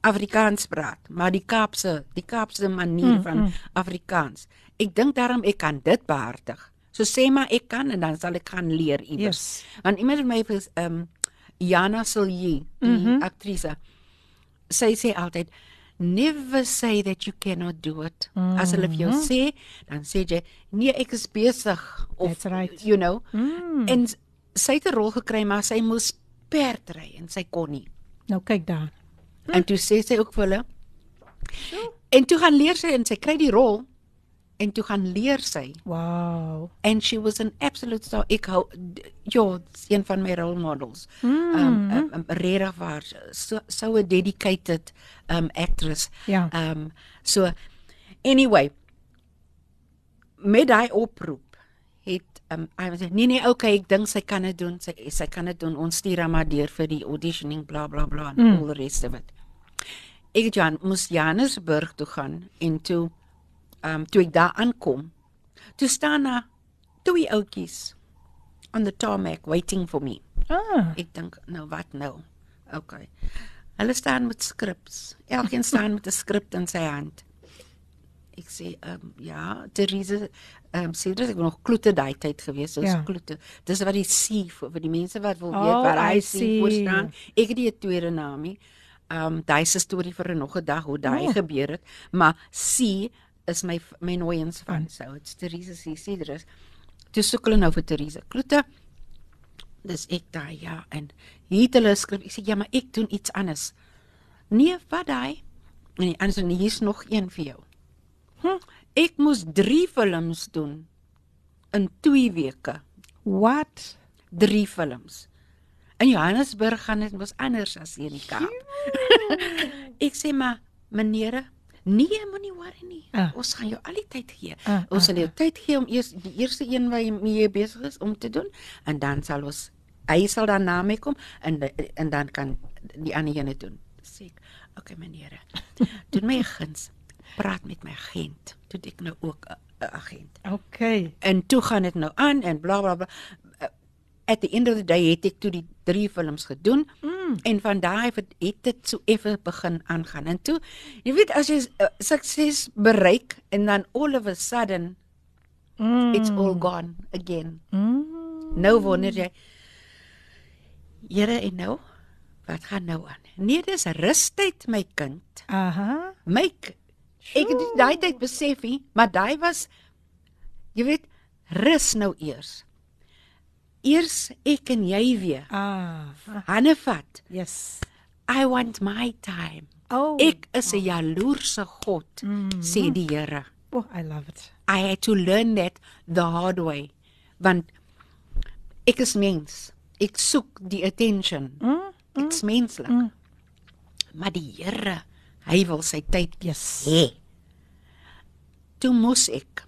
Afrikaans praat, maar die Kaapse, die Kaapse manier Mm, van mm. Afrikaans. Ek dink daarom ek kan dit behartig. So sê maar ek kan en dan sal ek gaan leer iewers. Yes. Want iemand het my ehm um, Jana Silje, die mm. -hmm. aktrise. Sy sê altyd never say that you cannot do it. Mm -hmm. As hulle vir jou Mhm. sê, dan sê jy nee, ek is besig of That's right. you know. Mm. En sy het 'n rol gekry maar sy moes perd ry en sy kon nie. Nou kyk daar. En toe sê sy ook vir hulle. En toe gaan leer sy en sy kry die rol en toe gaan leer sy Wow. and she was an absolute star. Ek hou ja, een van my role models. Mm. Um, um, um regtig waar so so 'n dedicated um actress. Ja. Um so anyway met daai oproep het um hy sê nee nee okay ek dink sy kan dit doen sy sy kan dit doen ons stuur haar maar deur vir die auditioning bla bla bla en Mm. all the rest of it. Ek Jan moes Johannesburg toe gaan en toe um toe ek daar aankom toe staan daar twee ouetjies on the tarmac waiting for me. Ah. Ek dink nou wat nou? Okay. Hulle staan met skrips. Elkeen staan met 'n skrip in sy hand. Ek sê ehm um, ja, Therese ehm um, sê dit ek was nog kloete daai tyd gewees, so Ja. kloete. Dis wat die C vir vir die mense wat wil Oh, weet wat I hy see. sê voor staan. Ek het nie 'n tweede naam nie. Ehm um, daai se storie vir nog 'n dag hoe daai oh. gebeur het, maar C is my my nooiens van. So dit's Therese C. Cedrus. Toe soek hulle nou vir Therese Kloete. Dis ek daai ja en hier het hulle skryf ek sê ja maar ek doen iets anders. Nee, wat daai? En die ander sê nee, hier's nog een vir jou. Hm, ek moes 3 films doen in 2 weke. What? 3 films. In Johannesburg gaan dit mos anders as hier in die Kaap. ek sê maar meneere, nee, moenie worry nie. Ah. Ons gaan jou al die tyd gee. Ah, ons sal jou tyd gee om eers die eerste een wat jy besig is om te doen en dan sal ons hy sal dan na my kom en en dan kan die ander ene doen. Sê ek, okay meneere. Doen my guns. Praat met my agent. Toe ek nou ook 'n agent. Okay. En toe gaan dit nou aan en bla bla bla. At the end of the day het ek toe die drie films gedoen Mm. en van daai het dit so effe begin aangaan. En toe, jy weet as jy uh, sukses bereik en dan all of a sudden Mm. it's all gone again. Mm. Nou wonder jy Here en nou wat gaan nou aan? Nee, dis rustyd my kind. Aha. My ek het daai tyd besef nie, maar daai was jy weet rus nou eers. Eers ek en jy weer. Ah. Hanne vat. Yes. I want my time. Oh. Ek is 'n jaloerse God, Mhm. sê die Here. Oh, I love it. I had to learn that the hard way. Want ek is mens. Ek soek die attention. Mm. Ek's menslik. Mm. Maar die Here, hy wil sy tyd Yes. hê. Toe moes ek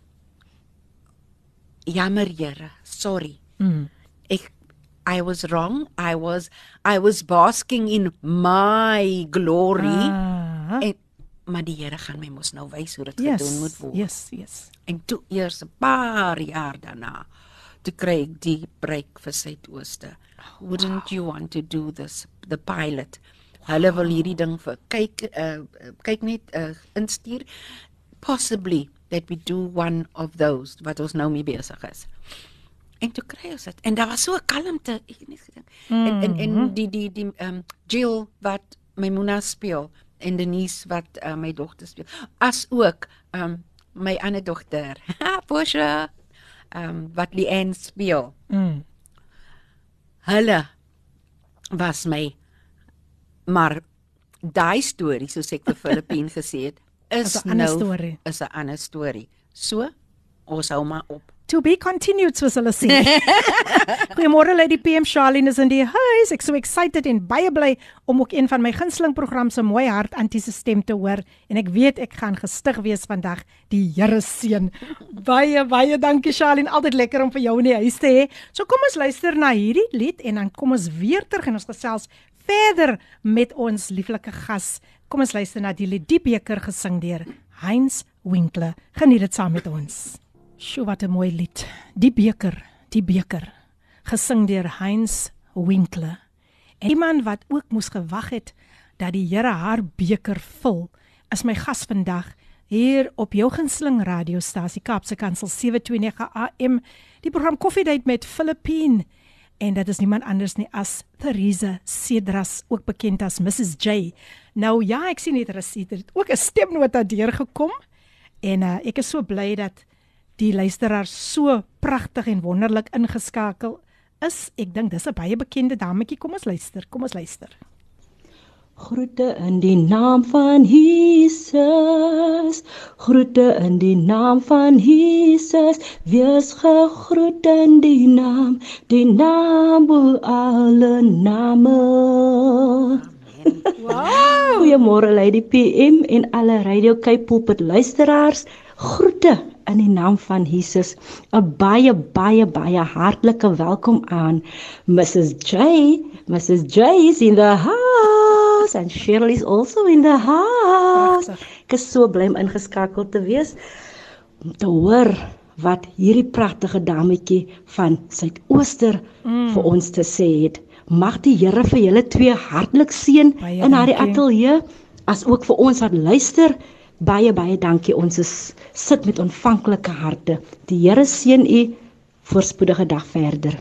Jammer Here, sorry. Mm. Ek I was wrong. I was I was basking in my glory. Ah. En maar die Here gaan my mos nou wys hoe dit Yes. gedoen moet word. Yes, yes. En toe eers 'n paar jaar daarna toe kry ek die breek vir Suidooste. Wouldn't you want to do this the pilot? Hulle wil hierdie ding vir kyk uh, kyk net uh, instuur possibly that we do one of those wat ons nou mee besig is. En toe kry ons dit. En daar was so 'n kalmte, ek het net gedink. Mm. En en en die die die ehm um, Jill wat my Mona speel en Denise wat uh, my dogter speel. As ook ehm um, my ander dogter, Portia, ehm um, wat Leanne speel. Mm. Hulle was my maar daai storie soos ek vir Filippine gesê het, is Is 'n ander nou storie. is 'n ander storie. So, ons hou maar op. To be continued soos hulle sê. Goeiemôre Lady PM Charlene is in die huis. Ek so excited en baie bly om ook een van my gunsteling programme se mooi hart antiese stem te hoor en ek weet ek gaan gestig wees vandag. Die Here seën. Baie baie dankie Charlene. Altyd lekker om vir jou in die huis te hê. So kom ons luister na hierdie lied en dan kom ons weer terug en ons gesels verder met ons lieflike gas. Kom ons luister na die lied Die beker gesing deur Heinz Winkler. Geniet dit saam met ons. Sjoe wat 'n mooi lied. Die beker, die beker. Gesing deur Heinz Winkler. En iemand wat ook moes gewag het dat die Here haar beker vul, is my gas vandag hier op jou gunsteling radiostasie Kaapse Kansel 729 AM. Die program Koffiedייט met Filippine en dit is niemand anders nie as Theresa Cedras, ook bekend as Mrs J. Nou ja, ek sien net Rasita het ook 'n stemnota deurgekom en uh, ek is so bly dat die luisteraars so pragtig en wonderlik ingeskakel is. Ek dink dis 'n baie bekende dametjie. Kom ons luister. Kom ons luister. Groete in die naam van Jesus. Groete in die naam van Jesus. Wees gegroet in die naam, die naam bo alle name. Wow! Goeiemôre Lady PM en alle Radio Cape Pulpit luisteraars. Groete in die naam van Jesus. 'n Baie baie baie hartlike welkom aan Mrs J. Mrs J is in the house and Shirley is also in the house. Ek is so bly om ingeskakel te wees om te hoor wat hierdie pragtige dametjie van Suidooster mm. vir ons te sê het. Mag die Here vir julle twee hartlik seën in haar ateljee as ook vir ons wat luister. Baie baie dankie. Ons is sit met ontvanklike harte. Die Here seën u voorspoedige dag verder.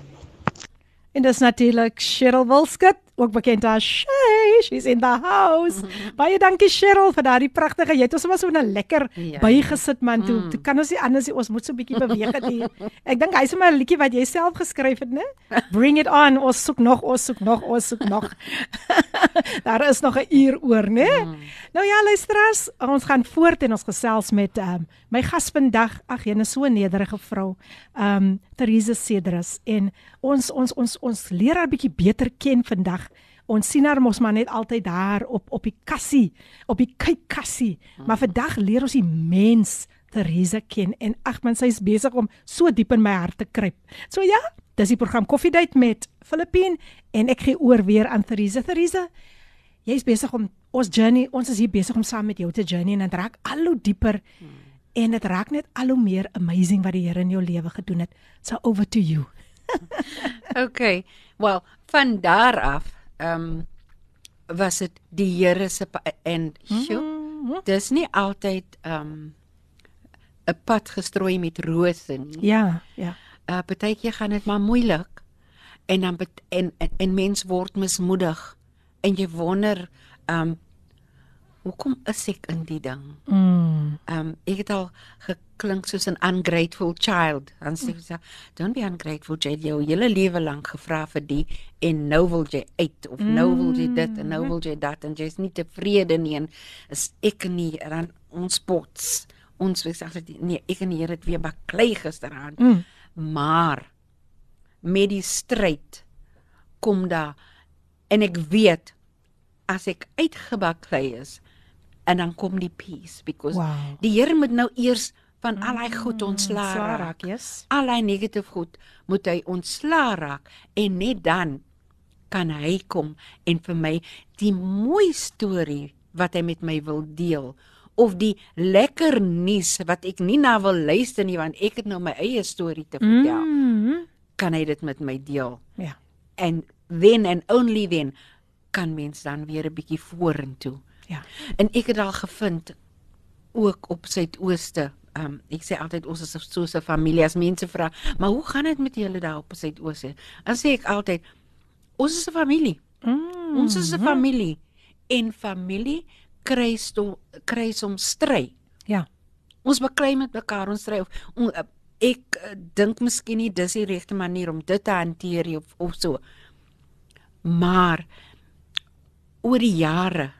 En dis natuurlik Cheryl Wilskut, ook bekend as Shay. She's in the house. Baie dankie Cheryl vir daardie pragtige. Jy het ons sommer so 'n lekker Ja. bygesit man toe. Mm. Toe kan ons nie anders nie. Ons moet so 'n bietjie beweeg het hier. Ek dink hy's sommer 'n liedjie wat jy self geskryf het, né? Bring it on. Ons soek nog, ons soek nog, ons soek nog. Daar is nog 'n uur oor, né? Mm. Nou ja, luisteraars, ons gaan voort en ons gesels met um, my gas vandag. Ag, jene so 'n nederige vrou. Ehm um, Theresa Cedras en ons ons ons ons leer haar bietjie beter ken vandag. Ons sien haar mos maar net altyd daar op op die kassie, op die kykkassie. Maar vandag leer ons die mens Theresa ken en ag man, sy's besig om so diep in my hart te kruip. So ja, dis die program Koffiedייט met Filippine en ek gee oor weer aan Theresa. Theresa, jy's besig om ons journey, ons is hier besig om saam met jou te journey en dit raak al hoe dieper en dit raak net al hoe meer amazing wat die Here in jou lewe gedoen het. So over to you. Okay. Wel, van daar af, ehm um, was dit die Here se en sjoe. Dis nie altyd ehm um, 'n pad gestrooi met rose nie. Ja, ja. Uh partykeer gaan dit maar moeilik en dan en, en en mens word mismoedig en jy wonder ehm um, hoekom is ek in die ding? Mm. Ehm um, ek het al geklink soos 'n ungrateful child. Dan sê so, don't be ungrateful, jy het jou hele lewe lank gevra vir die en nou wil jy uit of nou wil jy dit en nou wil jy dat en jy's nie tevrede nie en is ek nie en dan ons pots. Ons sê altyd nee, ek en die Here het weer baklei gisteraand. Mm. Maar met die stryd kom daar en ek weet as ek uitgebaklei is en dan kom die peace because Wow. die Here moet nou eers van al daai goed ontslaa Sla raak. raak, yes. Al daai negatief goed moet hy ontslaa raak en net dan kan hy kom en vir my die mooi storie wat hy met my wil deel of die lekker nuus wat ek nie na wil luister nie want ek het nou my eie storie te vertel Mm. kan hy dit met my deel Ja. and then and only then kan mens dan weer 'n bietjie vorentoe Ja. En ek het al gevind ook op Suidooste. Um ek sê altyd ons is so 'n familie as mense vra, maar hoe gaan dit met julle daar op Suidooste? Dan sê ek altyd ons is 'n familie. Mm. Ons is 'n familie en familie kry kry soms stry. Ja. Ons beklei met mekaar, ons stry of on, ek uh, dink miskien nie dis die regte manier om dit te hanteer of of so. Maar oor die jare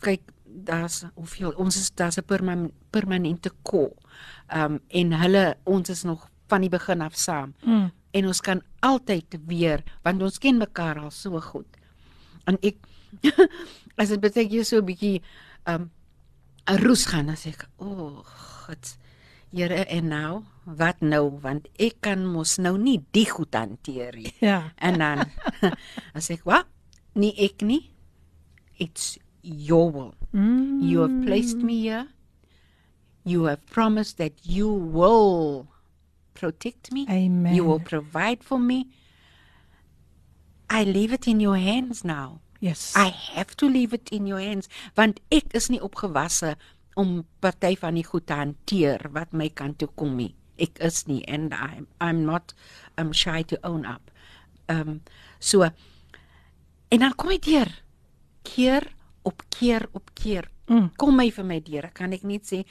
kyk daar's hoeveel ons is daar's 'n perman, permanente ko. Ehm um, en hulle ons is nog van die begin af saam. Mm. En ons kan altyd weer want ons ken mekaar al so goed. En ek as dit beteken jy so 'n bietjie ehm um, 'n roes gaan as ek o, oh, God. Here en nou, wat nou want ek kan mos nou nie die goed hanteer nie. Ja. En dan as ek wat nie ek nie it's your will. Mm. You have placed me here. You have promised that you will protect me. Amen. You will provide for me. I leave it in your hands now. Yes. I have to leave it in your hands want ek is nie opgewasse om party van die goed te hanteer wat my kant toe kom nie. Ek is nie and I'm I'm not um shy to own up. Um so en dan kom hy deur keer op keer op keer. Mm. Kom my vir my deur. Kan ek net sê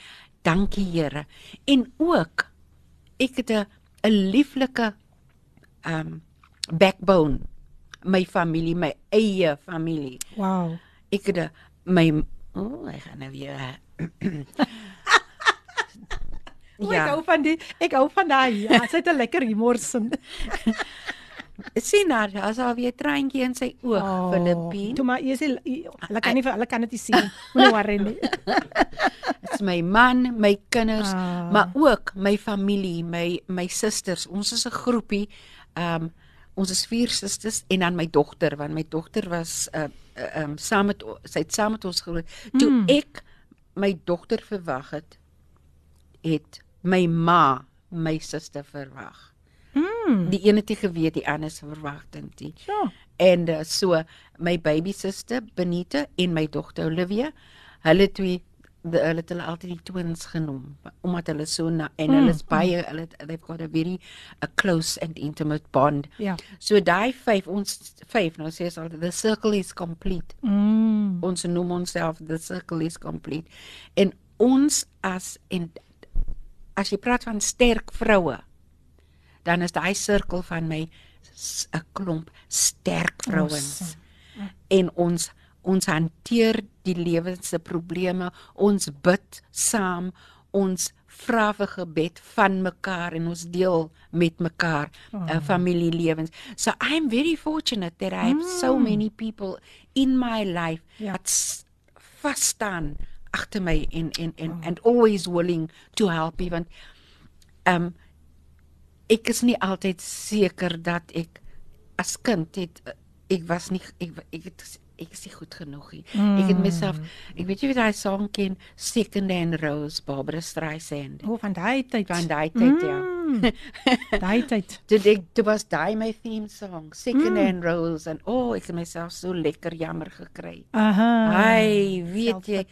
dankie Here. En ook ek het 'n 'n lieflike um backbone my familie, my eie familie. Wow. Ek het my o, oh, ek gaan nou weer Ja. Ek hou van die ek hou van daai. Ja, sy het 'n lekker humor sin. sien haar as haar weer treintjie in sy oog, oh, Filippien. Toe maar eers hulle kan nie hulle kan dit nie sien. Moenie worry nie. Dit's my man, my kinders, Ah. maar ook my familie, my my susters. Ons is 'n groepie. Um ons is vier susters en dan my dogter, want my dogter was uh uh, um saam met sy het saam met ons groot. Toe Mm. ek my dogter verwag het, het my ma my suster verwag. Mm. Die een het nie geweet die ander se verwagting nie. Ja. En uh, so my baby suster Benita en my dogter Olivia, hulle twee de, hulle het hulle altyd die twins genoem omdat hulle so na, en hulle is baie hulle het- they've got a very a close and intimate bond. Ja. So daai vyf ons vyf nou sê ons altyd the circle is complete. Mm. Ons noem onsself the circle is complete. En ons as en as jy praat van sterk vroue, dan is daai sirkel van my 'n klomp sterk vrouens. En ons ons hanteer die lewe se probleme, ons bid saam, ons vra vir gebed van mekaar en ons deel met mekaar oh. uh, familielewens. So I'm very fortunate that I have mm. so many people in my life Ja. wat s- vas staan agter my en en en oh. and always willing to help me want um ek is nie altyd seker dat ek as kind het eh, ek was nie ek ek het ek is nie goed genoeg nie. Mm. Ek het myself ek weet jy wie daai song ken Second and Rose Barbara Streisand. O, van daai tyd. Van daai tyd ja. Mm. daai tyd. Dit ek dit was daai my theme song Second mm. and Rose en o oh, ek het myself so lekker jammer gekry. Aha. Hy weet jy.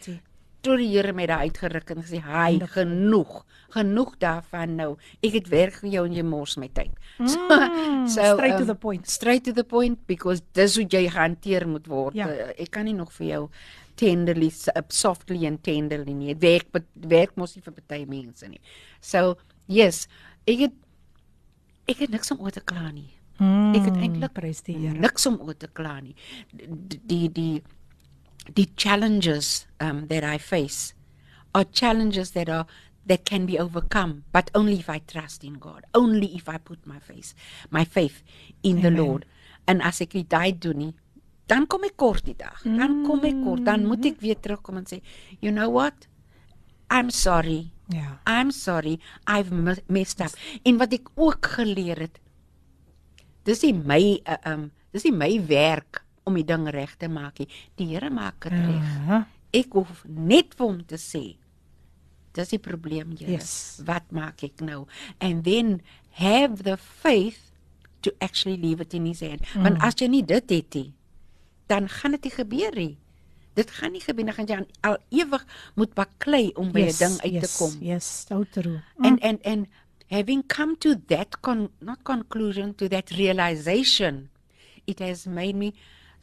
Toe die Here met daai uitgeruk en gesê hy genoeg genoeg daarvan nou ek het werk vir jou en jy mors my tyd so, Mm, straight to um, the point. straight to the point because dis hoe jy gehanteer moet word Ja. Uh, ek kan nie nog vir jou tenderly uh, softly and tenderly nie Dit werk werk mos nie vir baie mense nie so yes ek het ek het niks om oor te kla nie Mm. ek het eintlik prys die Here. niks om oor te kla nie. Die die die, die challenges um that I face are challenges that are that can be overcome but only if I trust in God. Only if I put my face my faith in the Amen. Lord. En as ek nie daai doen nie, dan kom ek kort die dag. Dan kom ek kort. Dan moet ek weer terugkom en sê, "You know what? I'm sorry. Ja. I'm sorry. I've me- messed up." En wat ek ook geleer het, dis nie my uh, um dis nie my werk om die ding reg te maak nie. Die Here maak dit reg. Ja. Ek hoef net vir hom te sê dis die probleem Here. Yes. Wat maak ek nou? And then have the faith to actually leave it in his hand. Mm. Want as jy nie dit het nie, dan gaan dit nie gebeur nie. Dit gaan nie gebeur nie, gaan jy al ewig moet baklei om by 'n Yes, ding uit yes, te kom. Yes, so true. and and and having come to that con not conclusion to that realization it has made me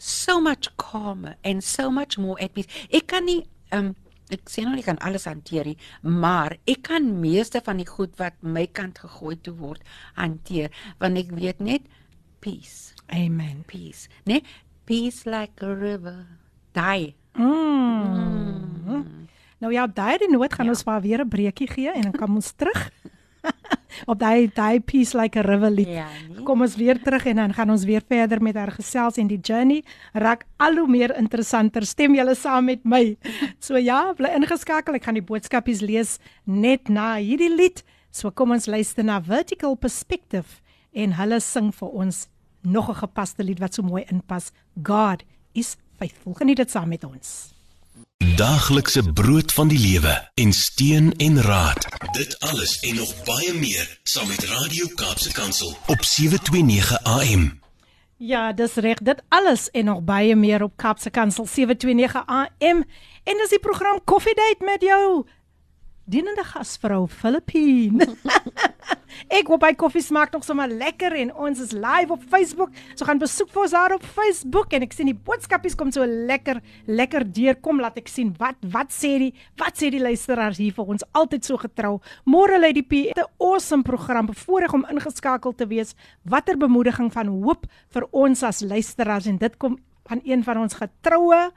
so much calmer and so much more at peace ek kan nie um ek sê nou nie kan alles hanteer nie maar ek kan meeste van die goed wat my kant gegooi toe word hanteer want ek weet net peace Amen. peace né peace like a river daai Mm. Nou ja, daai die noot gaan ja. ons maar weer 'n breekie gee en dan kom ons terug. op daai daai peace like a river lied. Ja, nee. Kom ons weer terug en dan gaan ons weer verder met haar gesels en die journey raak al hoe meer interessanter. Stem julle saam met my? So ja, bly ingeskakel. Ek gaan die boodskapies lees net na hierdie lied. So kom ons luister na Vertical Perspective en hulle sing vir ons nog 'n gepaste lied wat so mooi inpas. God is faithful. Geniet dit saam met ons. Daaglikse brood van die lewe en steun en raad. Dit alles en nog baie meer saam met Radio Kaapse Kansel op 729 AM. Ja, dis reg. Dit alles en nog baie meer op Kaapse Kansel 729 AM. En dis die program Coffee Date met jou dienende gasvrou Filippine. ek hoop hy koffie smaak nog sommer lekker en ons is live op Facebook. So gaan besoek vir ons daar op Facebook en ek sien die boodskapies kom so lekker lekker deur. Kom laat ek sien wat wat sê die wat sê die luisteraars hier vir ons altyd so getrou. Môre lê die P 'n awesome program bevoorreg om ingeskakel te wees. Watter bemoediging van hoop vir ons as luisteraars en dit kom van een van ons getroue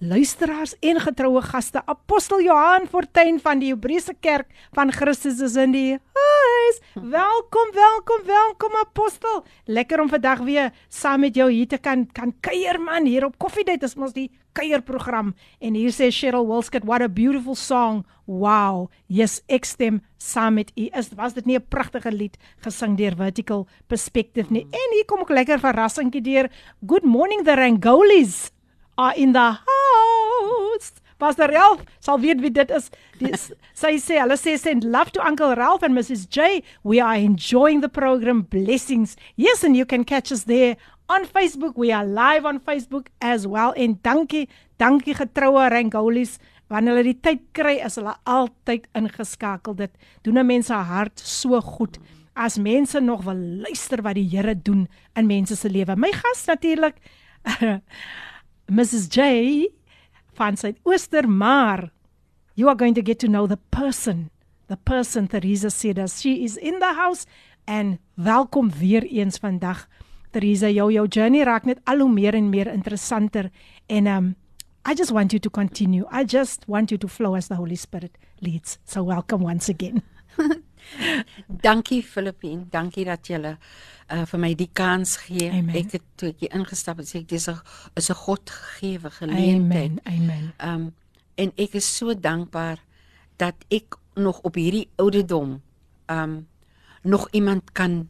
luisteraars en getroue gaste apostel Johan Fortuin van die Hebreëse Kerk van Christus is in die huis. Welkom, welkom, welkom apostel. Lekker om vandag weer saam met jou hier te kan kan kuier man hier op Koffiedייט is mos die kuierprogram en hier sê Cheryl Wilskut what a beautiful song. Wow. Yes, ek stem saam met u. Is was dit nie 'n pragtige lied gesing deur Vertical Perspective nie? En hier kom ook lekker verrassingkie deur. Good morning the Rangolis are in the house. Pastor Ralph sal weet wie dit is. Die, sy sê, hulle sê send love to Uncle Ralph and Mrs J. We are enjoying the program. Blessings. Yes, and you can catch us there on Facebook. We are live on Facebook as well. En dankie, dankie getroue Rangolis. Wanneer hulle die tyd kry, is hulle altyd ingeskakel. Dit doen 'n mens se hart so goed as mense nog wil luister wat die Here doen in mense se lewe. My gas natuurlik Mrs J van Suidooster, maar you are going to get to know the person. The person Teresa said as she is in the house and welkom weer eens vandag. Teresa, jou jou journey raak net al hoe meer en meer interessanter en um I just want you to continue. I just want you to flow as the Holy Spirit leads. So welcome once again. dankie Filippine, dankie dat jy uh, vir my die kans gee. Amen. Ek het toe ek ingestap het sê ek dis 'n is 'n God gegeewe geleentheid. Amen. Amen. Um en ek is so dankbaar dat ek nog op hierdie ouderdom um nog iemand kan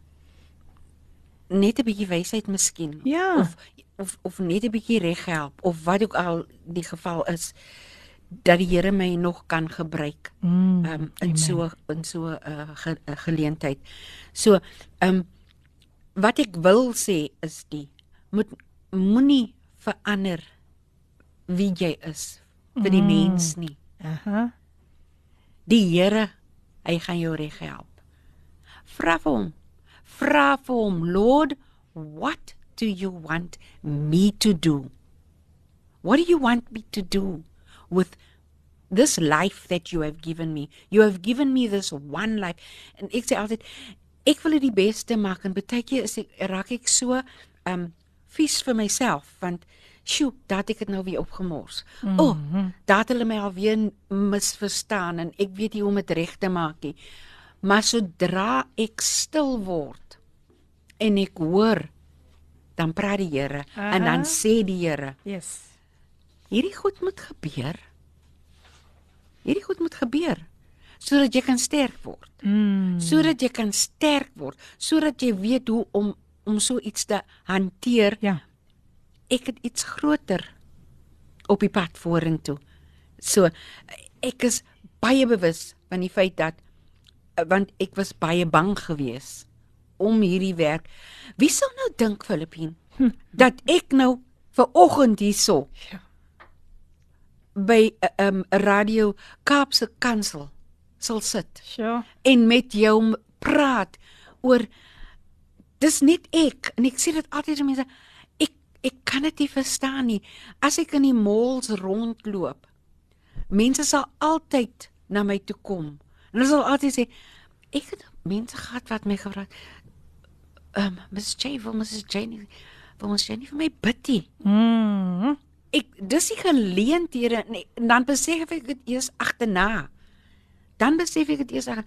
net 'n bietjie wysheid miskien ja. of of of net 'n bietjie reg help of wat ook al die geval is dat die Here my nog kan gebruik. Mm, um in so in so 'n uh, ge, uh, geleentheid. So, um wat ek wil sê is die moet moenie verander wie jy is vir die mm. mens nie. Aha. Die Here, hy gaan jou reg help. Vra vir hom. Vra vir hom, Lord, what do you want me to do? What do you want me to do? With this life that you have given me. You have given me this one life. En ek sê altyd ek wil dit die beste maak en baie keer is ek raak ek so um vies vir myself want sjoe, dat ek dit nou weer opgemors. Mm -hmm. O, oh, dat hulle my alweer misverstaan en ek weet nie hoe om dit reg te maak nie. Maar sodra ek stil word en ek hoor dan praat die Here uh -huh. en dan sê die Here. Yes hierdie goed moet gebeur. Hierdie goed moet gebeur sodat jy kan sterk word. Mm. Sodat jy kan sterk word, sodat jy weet hoe om om so iets te hanteer. Ja. Ek het iets groter op die pad vorentoe. So ek is baie bewus van die feit dat want ek was baie bang geweest om hierdie werk. Wie sou nou dink Filippine hm. dat ek nou ver oggend hierso ja by 'n uh, um, radio Kaapse Kansel sal sit. Sure. En met jou praat oor dis net ek en ek sê dit altyd aan mense ek ek kan dit nie verstaan nie as ek in die malls rondloop. Mense sal altyd na my toe kom. En hulle sal altyd sê ek het mense gehad wat my gevra het. Ehm um, Jay, wil Miss Jenny, wil Miss Jenny vir my bidtie? Mm. Ek dis die geleenthede nee, dan besef ek dit eers agterna. Dan besef ek dit eers agter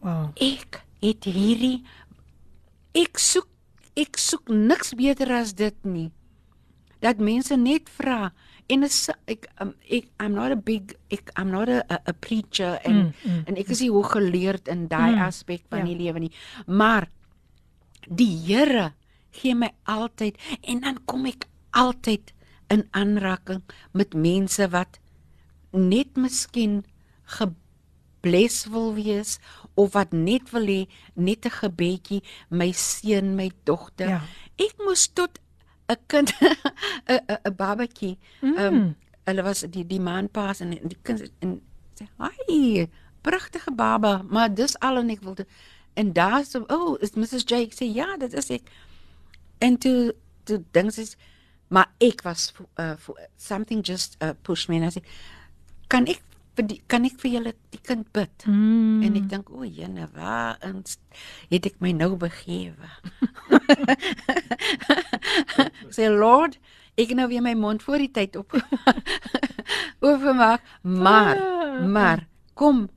Wow. ek het hierdie ek soek ek soek niks beter as dit nie. Dat mense net vra en is ek um, ek I'm not a big ek I'm not a, a, a preacher en Mm, mm, en ek is nie hoog geleerd in daai Mm, aspek van ja. die lewe nie. Maar die Here gee my altyd en dan kom ek altyd in aanraking met mense wat net miskien gebles wil wees of wat net wil hê net 'n gebedjie my seun, my dogter. Ja. Ek moes tot 'n kind 'n 'n babatjie. Ehm Mm. um, hulle was die die man pas en die kind en sê, "Hi, pragtige baba, maar dis al en ek wil doen." En daar so, "Oh, is Mrs. J?" Ek sê, "Ja, dit is ek." En toe toe dink sy maar ek was uh, something just uh, push me en I sê, "Kan ek vir die, kan ek vir julle die kind bid?" Mm. En ek dink, o, jene, waar in het ek my nou begewe? Sê Lord, ek nou weer my mond voor die tyd op oopgemaak, maar Ah. maar kom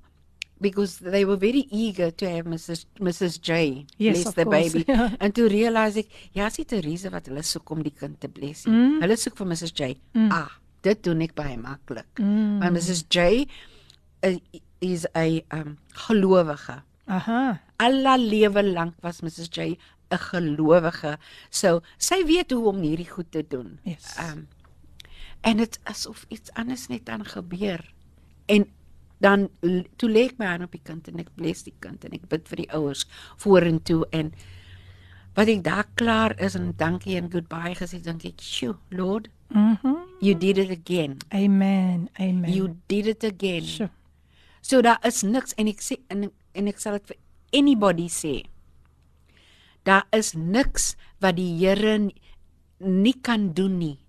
because they were very eager to have Mrs Mrs J Yes, bless the course, baby. ja. En toe realize ek, ja, is dit Teresa wat hulle soek om die kind te bless. Mm. Hulle soek vir Mrs J. Mm. Ah, dit doen ek baie maklik. Mm. Maar Mrs J is is 'n um, gelowige. Aha. Al haar lewe lank was Mrs J 'n gelowige. So sy weet hoe om hierdie goed te doen. Yes. Um en dit asof iets anders net aan gebeur. En dan toe lê ek my hand op die kind en ek bless die kind en ek bid vir die ouers vorentoe en wat ek daar klaar is en dankie en goodbye gesê dink ek, "Sjoe, Lord, Mhm. you did it again. Amen. Amen. You did it again." Sure. So daar is niks en ek sê en en ek sal dit vir anybody sê. Daar is niks wat die Here nie kan doen nie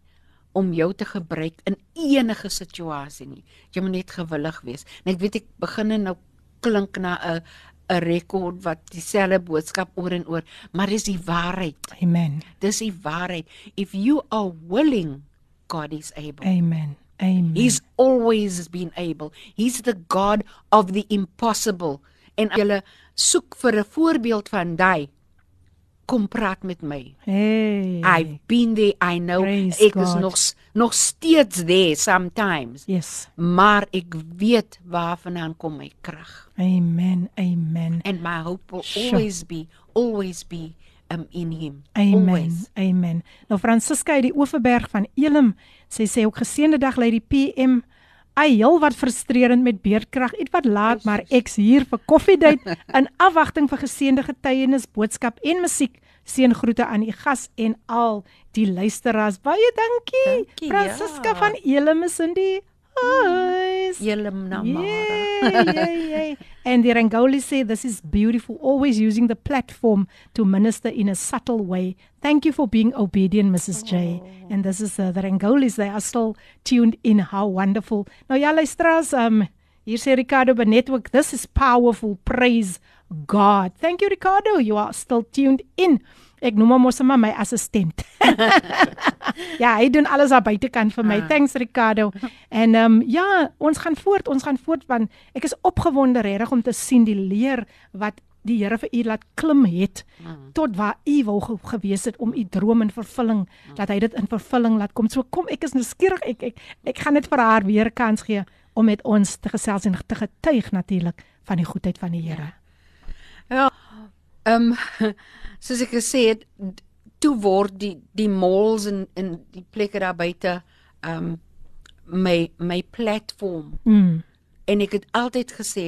om jou te gebruik in enige situasie nie. Jy moet net gewillig wees. En ek weet ek begin nou klink na 'n 'n rekord wat dieselfde boodskap oor en oor, maar dis die waarheid. Amen. Dis die waarheid. If you are willing, God is able. Amen. Amen. He's always been able. He's the God of the impossible. En as jy soek vir 'n voorbeeld van daai, kom praat met my. Hey. I've been there. I know Praise ek is God. nog s- nog steeds there sometimes. Yes. Maar ek weet waarvandaan kom my krag. Amen. Amen. And my hope will Sure. always be always be um in him. Amen. Always. Amen. Nou Francisca uit die Oeverberg van Elim, sy sê ook geseënde dag lê die PM. Ai, heel wat frustrerend met beerdkrag. Iets wat laat, maar ek's hier vir koffiedייט in afwagting vir geseënde getuienis, boodskap en musiek. Seëngroete aan u gas en al die luisteraars. Baie dankie. Dankie, Francisca ja. van Elim is in die huis. Elim Namara. Yay, yay. And the Rangoli say this is beautiful, always using the platform to minister in a subtle way. Thank you for being obedient, Mrs. J. And this is uh, the Rangolis, they are still tuned in. How wonderful. Nou ja, luisteraars, um, hier sê Ricardo Benet ook, this is powerful. Praise God. Thank you, Ricardo. You are still tuned in. Ek noem hom mos maar my assistent. ja, hy doen alles aan buitekant vir my. Ah. Thanks Ricardo. En ehm um, ja, ons gaan voort, ons gaan voort want ek is opgewonde regtig om te sien die leer wat die Here vir u laat klim het tot waar u wou ge gewees het om u droom in vervulling dat hy dit in vervulling laat kom. So kom ek is nuuskierig. Ek ek ek gaan net vir haar weer kans gee om met ons te gesels en te getuig natuurlik van die goedheid van die Here. Ja. Ehm soos ek gesê het, toe word die die malls en en die plekke daar buite ehm my my platform Mm. en ek het altyd gesê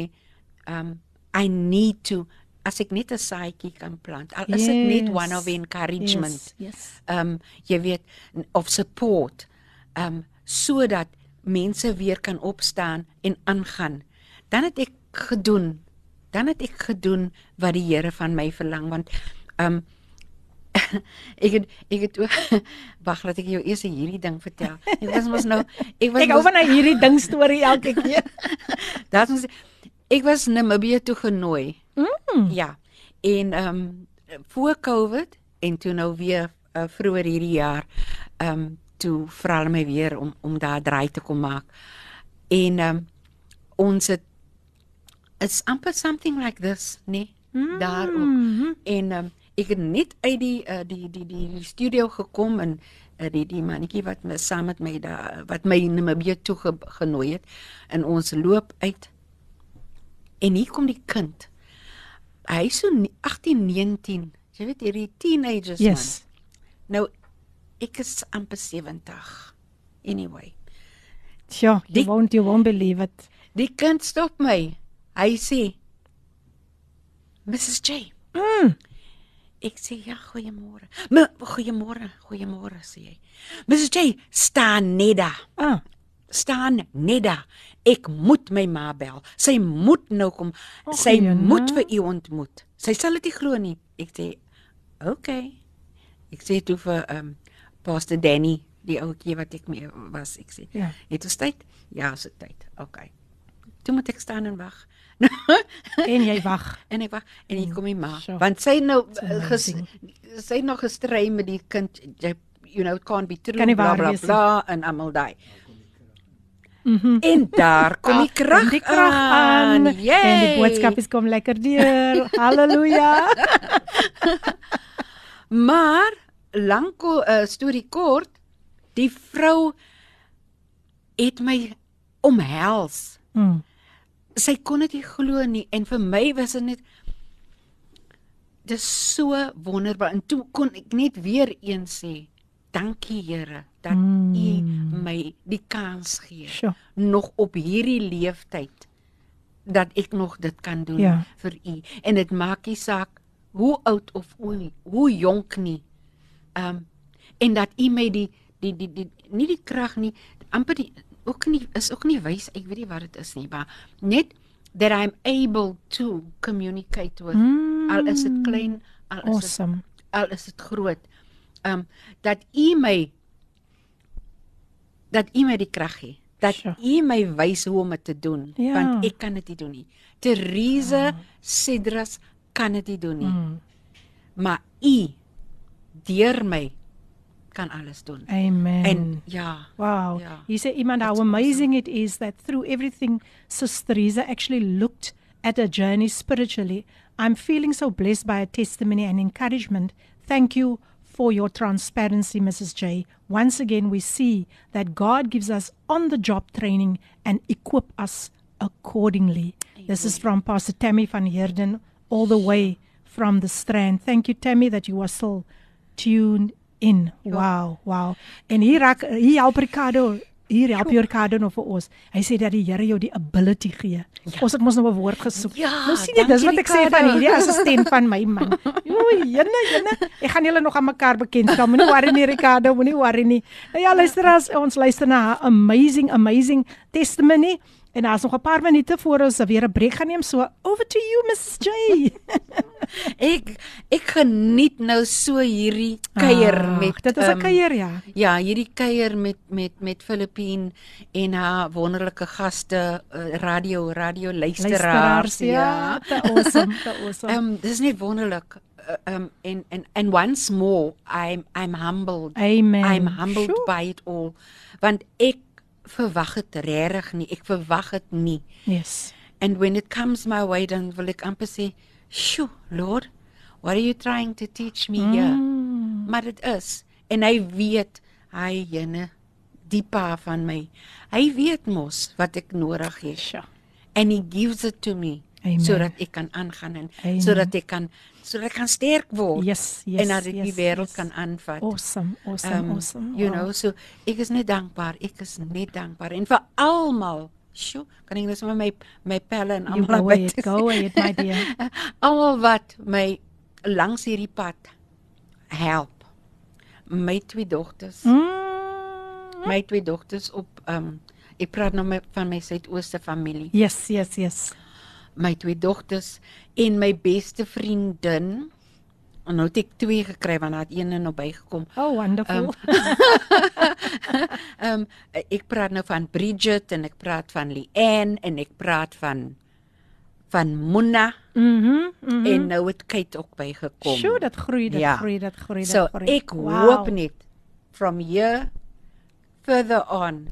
ehm I need to as ek net 'n saadjie kan plant. Al is dit net one Yes. of encouragement. Yes. yes. Ehm um, jy weet of support ehm um, sodat mense weer kan opstaan en aangaan. Dan het ek gedoen. Dan het ek gedoen wat die Here van my verlang want um, ek het ek het ook- wag laat ek jou eers hierdie ding vertel. Ek was mos nou ek was Ek hou van hierdie ding storie elke keer. Dat ons ek was Namibië toe genooi. Mm. Ja. En ehm um, voor Covid en toe nou weer uh, vroeër hierdie jaar ehm um, toe vra hulle my weer om om daar draai te kom maak. En ehm um, ons het it's amper something like this, nee, mm. daar ook. En um, ek het net uit die uh, die die die studio gekom en uh, die die mannetjie wat my saam met my daar wat my in Namibia toe ge, genooi het en ons loop uit. En hier kom die kind. Hy is so 18, 19. Jy weet hierdie teenagers Yes. man. Nou ek is amper 70. Anyway, Sjoe, you Die- won't you won't believe it. die kind stop my. Hy sê Mrs J. Mm. Ek sê ja, goeiemôre. Goeiemôre, goeiemôre sê hy. Mrs J, staan net daar. Ah, Staan net daar. Ek moet my ma bel. Sy moet nou kom. Och, Sy Jana. moet vir u ontmoet. Sy sal dit nie glo nie. Ek sê, "Oké." Okay. Ek sê toe vir ehm um, Pastor Danny, die ouetjie wat ek mee was, ek sê, Ja. "Het ons tyd?" Ja, ons het tyd. Okay. Toe moet ek staan en wag. en jy wag. En ek wag en hier kom die ma. Sure. Want sy nou eh, ges, sy het nog gestry met die kind jy you know it can't be true Kan bla bla bla en almal daai. Mhm. En daar kom die krag die krag aan. Yay! En die boodskapies kom lekker deur. Halleluja. Maar lank 'n uh, storie kort, die vrou het my omhels. Mm. Sy kon dit nie glo nie en vir my was dit net dis so wonderbaar en toe kon ek net weer eens sê dankie Here dat Mm. U my die kans gee Sjoe. nog op hierdie leeftyd dat ek nog dit kan doen Ja. vir U en dit maak nie saak hoe oud of hoe, hoe jonk nie. Um en dat U my die die die die nie die krag nie amper die ook nie is ook nie wys ek weet nie wat dit is nie maar net that I'm able to communicate with Mm. al is dit klein al is dit Awesome. al is dit groot. Um dat u my dat u my die krag gee. Dat Sure. u my wys hoe om dit te doen Ja. want ek kan dit nie doen nie. Therese Cedras kan dit nie doen nie. Mm. Maar u deur my kan alles doen. Amen. En ja. Wow. Yeah. You say, Iman, how amazing it is that through everything, Sister Teresa actually looked at her journey spiritually. I'm feeling so blessed by her testimony and encouragement. Thank you for your transparency, Mrs. J. Once again, we see that God gives us on the job training and equip us accordingly. This is from Pastor Tammy van Heerden, all the way from the Strand. Thank you, Tammy, that you are still tuned in. Wow, wow. En hier raak hier help Ricardo, hier help jy Ricardo nou vir ons. Hy sê dat die Here jou die ability gee. Ja. Ons het mos nou 'n woord gesoek. Ja, nou sien jy, dis wat ek sê van Ricardo. hierdie assistent van my man. Oei, jenne, jenne. Ek gaan julle nog aan mekaar bekend stel. Moenie worry nie Ricardo, moenie worry nie. Nou ja, luister as ons luister na haar amazing amazing testimony. En daar's nog 'n paar minute voor ons weer 'n breek gaan neem. So over to you Mrs. J. Ek ek geniet nou so hierdie kuier Ah, met Dit is 'n ehm, kuier ja. Ja, hierdie kuier met met met Filippine en haar wonderlike gaste uh, radio radio luisteraars. Luisteraars ja. Te awesome, awesome. Ehm um, dis net wonderlik. Uh, um and and and once more I'm I'm humbled. Amen. I'm humbled Sjoe. by it all. Want ek verwag dit regtig nie. Ek verwag dit nie. Yes. And when it comes my way dan wil ek amper sê, "Sjoe, Lord, what are you trying to teach me here?" Mm. Maar dit is en hy weet hy jene die pa van my. Hy weet mos wat ek nodig het. Sjoe. And he gives it to me. Sodat ek kan aangaan en Amen. sodat ek kan sodat ek kan sterk word Yes, yes. en dat ek die yes, wêreld yes. kan aanvat. Awesome, awesome, Um, awesome. You Wow. know, so ek is net dankbaar. Ek is net dankbaar en vir almal. Sjoe, kan ek net sommer my my pelle en almal ahead, te go ahead, my dear. almal wat my langs hierdie pad help. My twee dogters. Mm. My twee dogters op um ek praat nou my, van my Suidooste familie. Yes, yes, yes. My twee dogters en my beste vriendin. En nou het ek twee gekry want daar het een nou bygekom. Oh, wonderful. Ehm um, ek praat nou van Bridget en ek praat van Leanne en ek praat van van Mona Mhm. mhm. en nou het Kate ook bygekom. Sjoe, dat groei, dat Ja. groei, dat groei, dat So groei. ek hoop net from here further on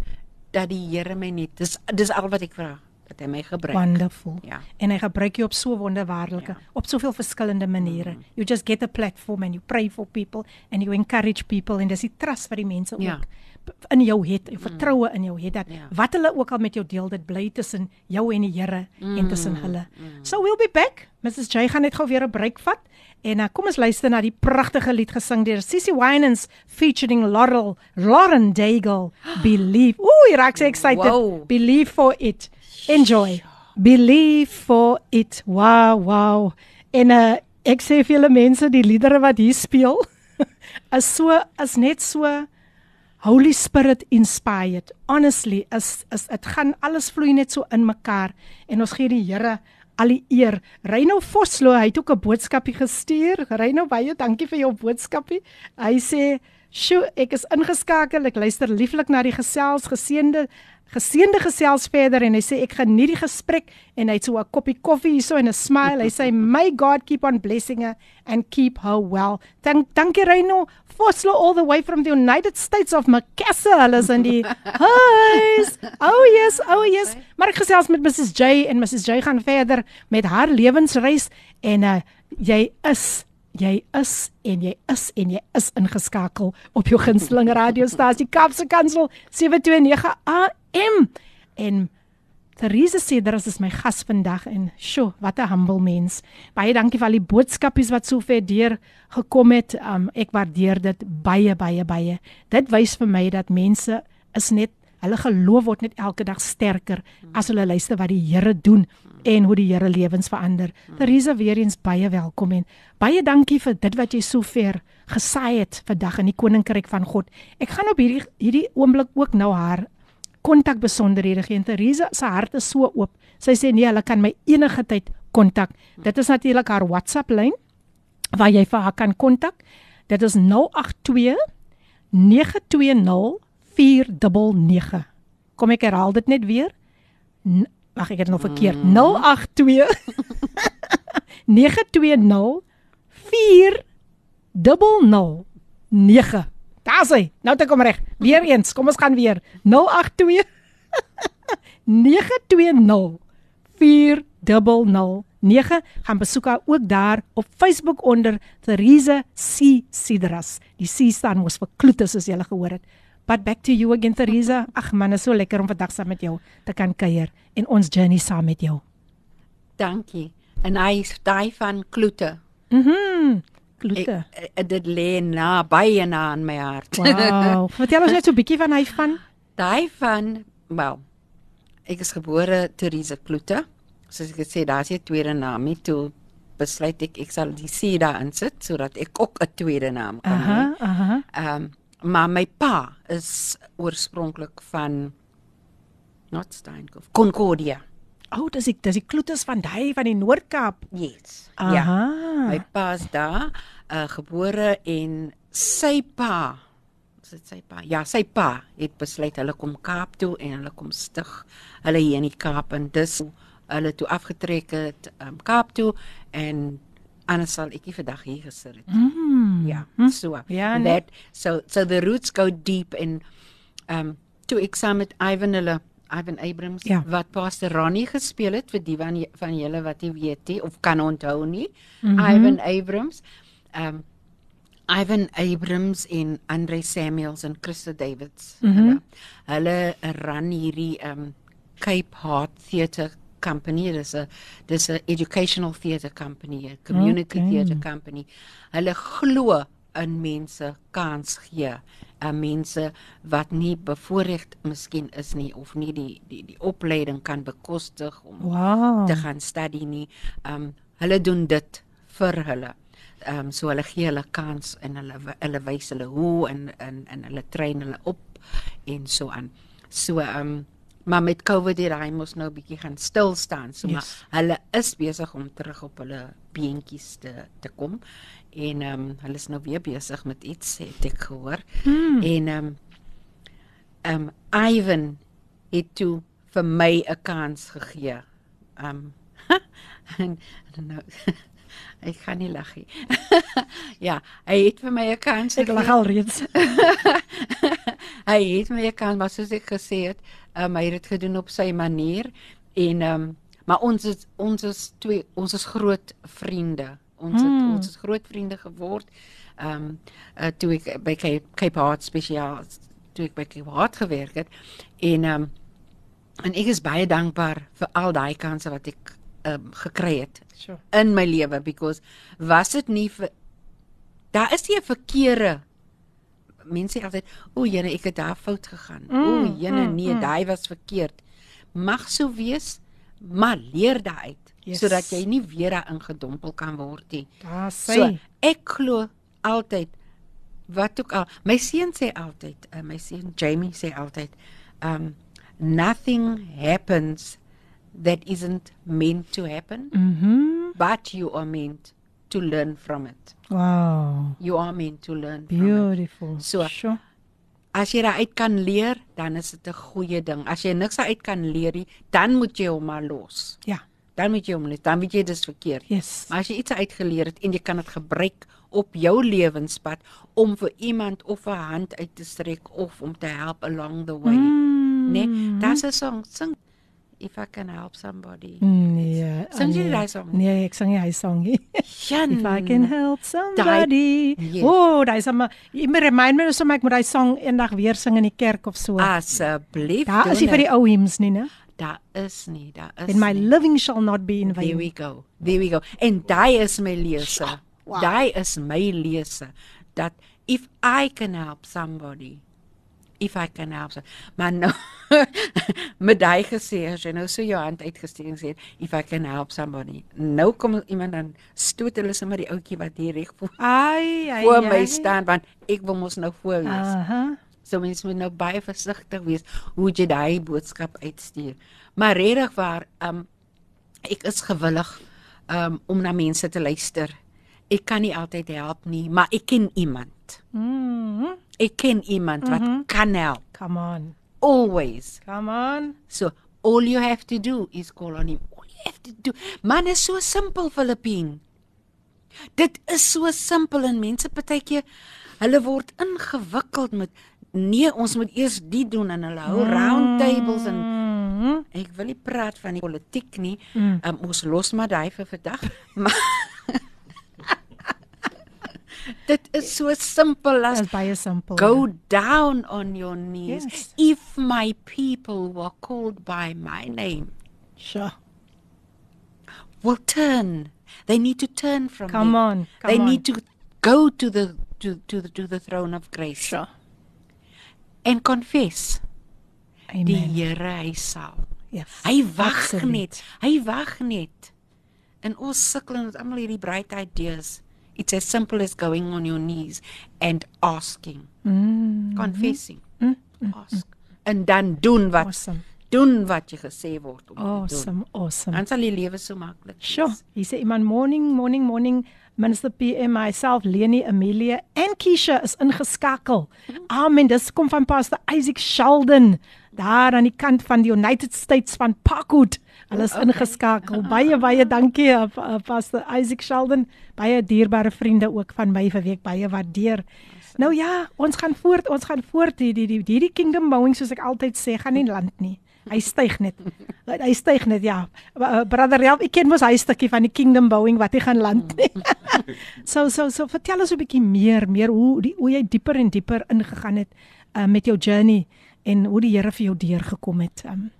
dat die Here my net dis dis al wat ek vra dat hy my gebruik. Wonderful. Ja. En hy gebruik jou op so wonderbaarlike Ja. op soveel verskillende maniere. Mm. You just get a platform and you pray for people and you encourage people en dis die trust wat die mense Ja. ook in jou het, jou vertroue in jou het dat Ja. wat hulle ook al met jou deel, dit bly tussen jou en die Here en Mm. tussen hulle. So we'll be back. Mrs J gaan net gou weer 'n breek vat. En uh, kom ons luister na die pragtige lied gesing deur Sissy Winans featuring Laurel Lauren Daigle Believe. Ooh, raak sy excited. Wow. Believe for it. Enjoy. Believe for it. Wow, wow. En uh, ek sê vir julle mense, die liedere wat hier speel is so is net so Holy Spirit inspired. Honestly, is is dit gaan alles vloei net so in mekaar en ons gee die Here al die eer. Reino Vosloo, hy het ook 'n boodskapie gestuur. Reino, baie dankie vir jou boodskapie. Hy sê, "Sjoe, ek is ingeskakel. Ek luister lieflik na die gesels, geseënde geseënde gesels verder en hy sê ek geniet die gesprek en hy het so 'n koppie koffie hierso en 'n smile. Hy sê, "May God keep on blessing her and keep her well." Dank dankie Reino Vosloo all the way from the United States of Macassar. Hulle is in die huis. Oh yes, oh yes. Maar ek gesels met Mrs J en Mrs J gaan verder met haar lewensreis en uh, jy is jy is en jy is en jy is ingeskakel op jou gunsteling radiostasie Kapse Kansel 729 AM en Therese Cedras is my gas vandag en sjo, wat 'n humble mens. Baie dankie vir al die boodskapies wat sover deur gekom het. Um, ek waardeer dit baie baie baie. Dit wys vir my dat mense is net hulle geloof word net elke dag sterker as hulle luister wat die Here doen en hoe die Here lewens verander. Therese weer eens baie welkom en baie dankie vir dit wat jy sover gesaai het vandag in die koninkryk van God. Ek gaan op hierdie hierdie oomblik ook nou haar kontak besonderhede gee. Theresa se hart is so oop. Sy sê nee, hulle kan my enige tyd kontak. Dit is natuurlik haar WhatsApp lyn waar jy vir haar kan kontak. Dit is 082 920 499. Kom ek herhaal dit net weer. Wag, ek het nog verkeerd. 082 920 499. Daar's hy. Nou te kom reg. Weer eens. Kom ons gaan weer. 082 920 499 gaan besoek haar ook daar op Facebook onder Therese C Sidras. Die C staan mos vir kloete soos jy gehoor het. But back to you again Therese. Ag man, is so lekker om vandag saam met jou te kan kuier en ons journey saam met jou. Dankie. En hy is daai van kloete. Mhm. Kloete. Ek, ek, dit lê na baie na in my hart. Wow. Vertel ons net so 'n bietjie van hy van. Daai van, wel, ek is gebore Therese Kloete. Soos ek gesê, daar's 'n tweede naam. Nie toe besluit ek ek sal die C daar insit sodat ek ook 'n tweede naam kan hê. Aha, aha. Ehm um, maar my pa is oorspronklik van not Steenkop, Concordia. O, oh, dis ek, dis die kloetes van daai van die Noord-Kaap. Yes. Aha. Ja. My pa's daar uh, gebore en sy pa is dit sy pa? Ja, sy pa het besluit hulle kom Kaap toe en hulle kom stig hulle hier in die Kaap en dis hulle toe afgetrek het um, Kaap toe en anders sal ek nie vandag hier gesit het. Mm. Ja, so. Ja, nee. that so so the roots go deep in um toe ek saam met Ivan hulle Ivan Abrams Ja. wat Pastor Ronnie gespeel het vir die van, van julle wat nie weet nie of kan onthou nie. Mhm. Ivan Abrams. Um Ivan Abrams en Andre Samuels en Christa Davids. Mhm. Hulle hulle run hierdie um Cape Heart Theatre company. Dis 'n dis 'n educational theatre company, 'n community Okay. theatre company. Hulle glo in mense kans gee aan mense wat nie bevoorreg miskien is nie of nie die die die opleiding kan bekostig om Wow. te gaan studie nie. Um hulle doen dit vir hulle. Um so hulle gee hulle kans en hulle hulle wys hulle hoe en en en hulle train hulle op en so aan. So um maar met COVID het hy mos nou 'n bietjie gaan stil staan. So Yes. maar hulle is besig om terug op hulle beentjies te te kom en um hulle is nou weer besig met iets het ek gehoor. Hmm. En um um Ivan het toe vir my 'n kans gegee. Um en, en nou Ek gaan nie lag nie. ja, hy het vir my 'n kans Ek lag al reeds. hy het my 'n kans, maar soos ek gesê het, um, hy het dit gedoen op sy manier en ehm um, maar ons is ons is twee ons is groot vriende. Ons het Mm. ons is groot vriende geword. Ehm um, uh, toe ek by Cape, Cape Heart spesiaal toe ek by Cape Heart gewerk het en ehm um, en ek is baie dankbaar vir al daai kansse wat ek um, gekry het Sure. in my lewe because was dit nie vir daar is nie 'n verkeerde mense sê altyd o jene ek het daar fout gegaan. Mm, o jene mm, nee, mm. daai was verkeerd. Mag so wees, maar leer daaruit Yes. sodat jy nie weer daarin gedompel kan word nie. Daar sê. So ek glo altyd wat ook al my seun sê altyd, uh, my seun Jamie sê altyd, um nothing happens that isn't meant to happen, Mhm. but you are meant to learn from it. Wow. You are meant to learn from it. Beautiful. So- sure. As jy daaruit kan leer, dan is dit 'n goeie ding. As jy niks uit kan leer nie, dan moet jy hom maar los. Ja. Dan moet jy hom los. Dan weet jy dis verkeerd. Yes. Maar as jy iets uitgeleer het en jy kan dit gebruik op jou lewenspad om vir iemand of 'n hand uit te strek of om te help along the way. Mm. Nee, daar's 'n song, sing if I can help somebody. Nee. Sing jy daai song? Nee, ek sing nie hy song nie. Jan, If I can help somebody. Yes. Oh, daai is maar jy moet remind my so ek moet daai song eendag weer sing in die kerk of so. asseblief. Daar is nie vir die ou hymns nie, né? Daar is nie, daar is. And my nie. living shall not be in There vain. we go. There we go. En daai is my lese. Wow. Daai is my lese dat if I can help somebody if I can help. some- Maar nou met daai gesê as jy nou so jou hand uitgesteek en sê if I can help somebody. Nou kom iemand dan stoot hulle sommer die ouetjie wat hier reg voor, Ai, ai. voor ai. my staan want ek wil mos nou voor wees. Aha. So mens moet nou baie versigtig wees hoe jy daai boodskap uitstuur. Maar regtig waar, um ek is gewillig um om na mense te luister. Ek kan nie altyd help nie, maar ek ken iemand. Mhm. Ek ken iemand wat kan help Come on. always. Come on. So all you have to do is call on him. All you have to do. Man is so simpel Filippine. Dit is so simpel en mense partykeer hulle word ingewikkeld met nee, ons moet eers dit doen en hulle hou round tables en Mhm. ek wil nie praat van die politiek nie. Mm. Um, ons los maar daai vir vandag. Maar Dit is so simpel as baie simpel. Go down on your knees. Yes. If my people were called by my name, Sure. will turn. They need to turn from Come them. on. Come they on. need to go to the to to the, to the throne of grace Sure. and confess. Die Amen. Here hy sal. Yes. Hy wag net. Hy wag net. En ons sukkel en ons almal hierdie bright ideas. It's as simple as going on your knees and asking, Mm. confessing. Mm. Ask. En dan doen wat Awesome. doen wat jy gesê word om te doen. Awesome. Awesome. Dan sal die lewe so maklik wees. Sure. Hier sê iemand morning, morning, morning. Minister PM, myself, Leni, Amelia en Keisha is ingeskakel. Amen. Dis kom van Pastor Isaac Sheldon daar aan die kant van die United States van Parkwood. Hulle is ingeskakel. Baie baie dankie uh, uh, Pastor Isaac Sheldon. Baie dierbare vriende ook van my vir week baie waardeer. Nou ja, ons gaan voort, ons gaan voort die die die hierdie kingdom bouing soos ek altyd sê, gaan nie land nie. Hy styg net. Hy styg net ja. Uh, Brother Ralph, ek ken mos hy stukkie van die kingdom bouing wat hy gaan land nie. so so so vertel ons 'n bietjie meer, meer hoe die hoe jy dieper en dieper ingegaan het uh, met jou journey en hoe die Here vir jou deurgekom het. Um,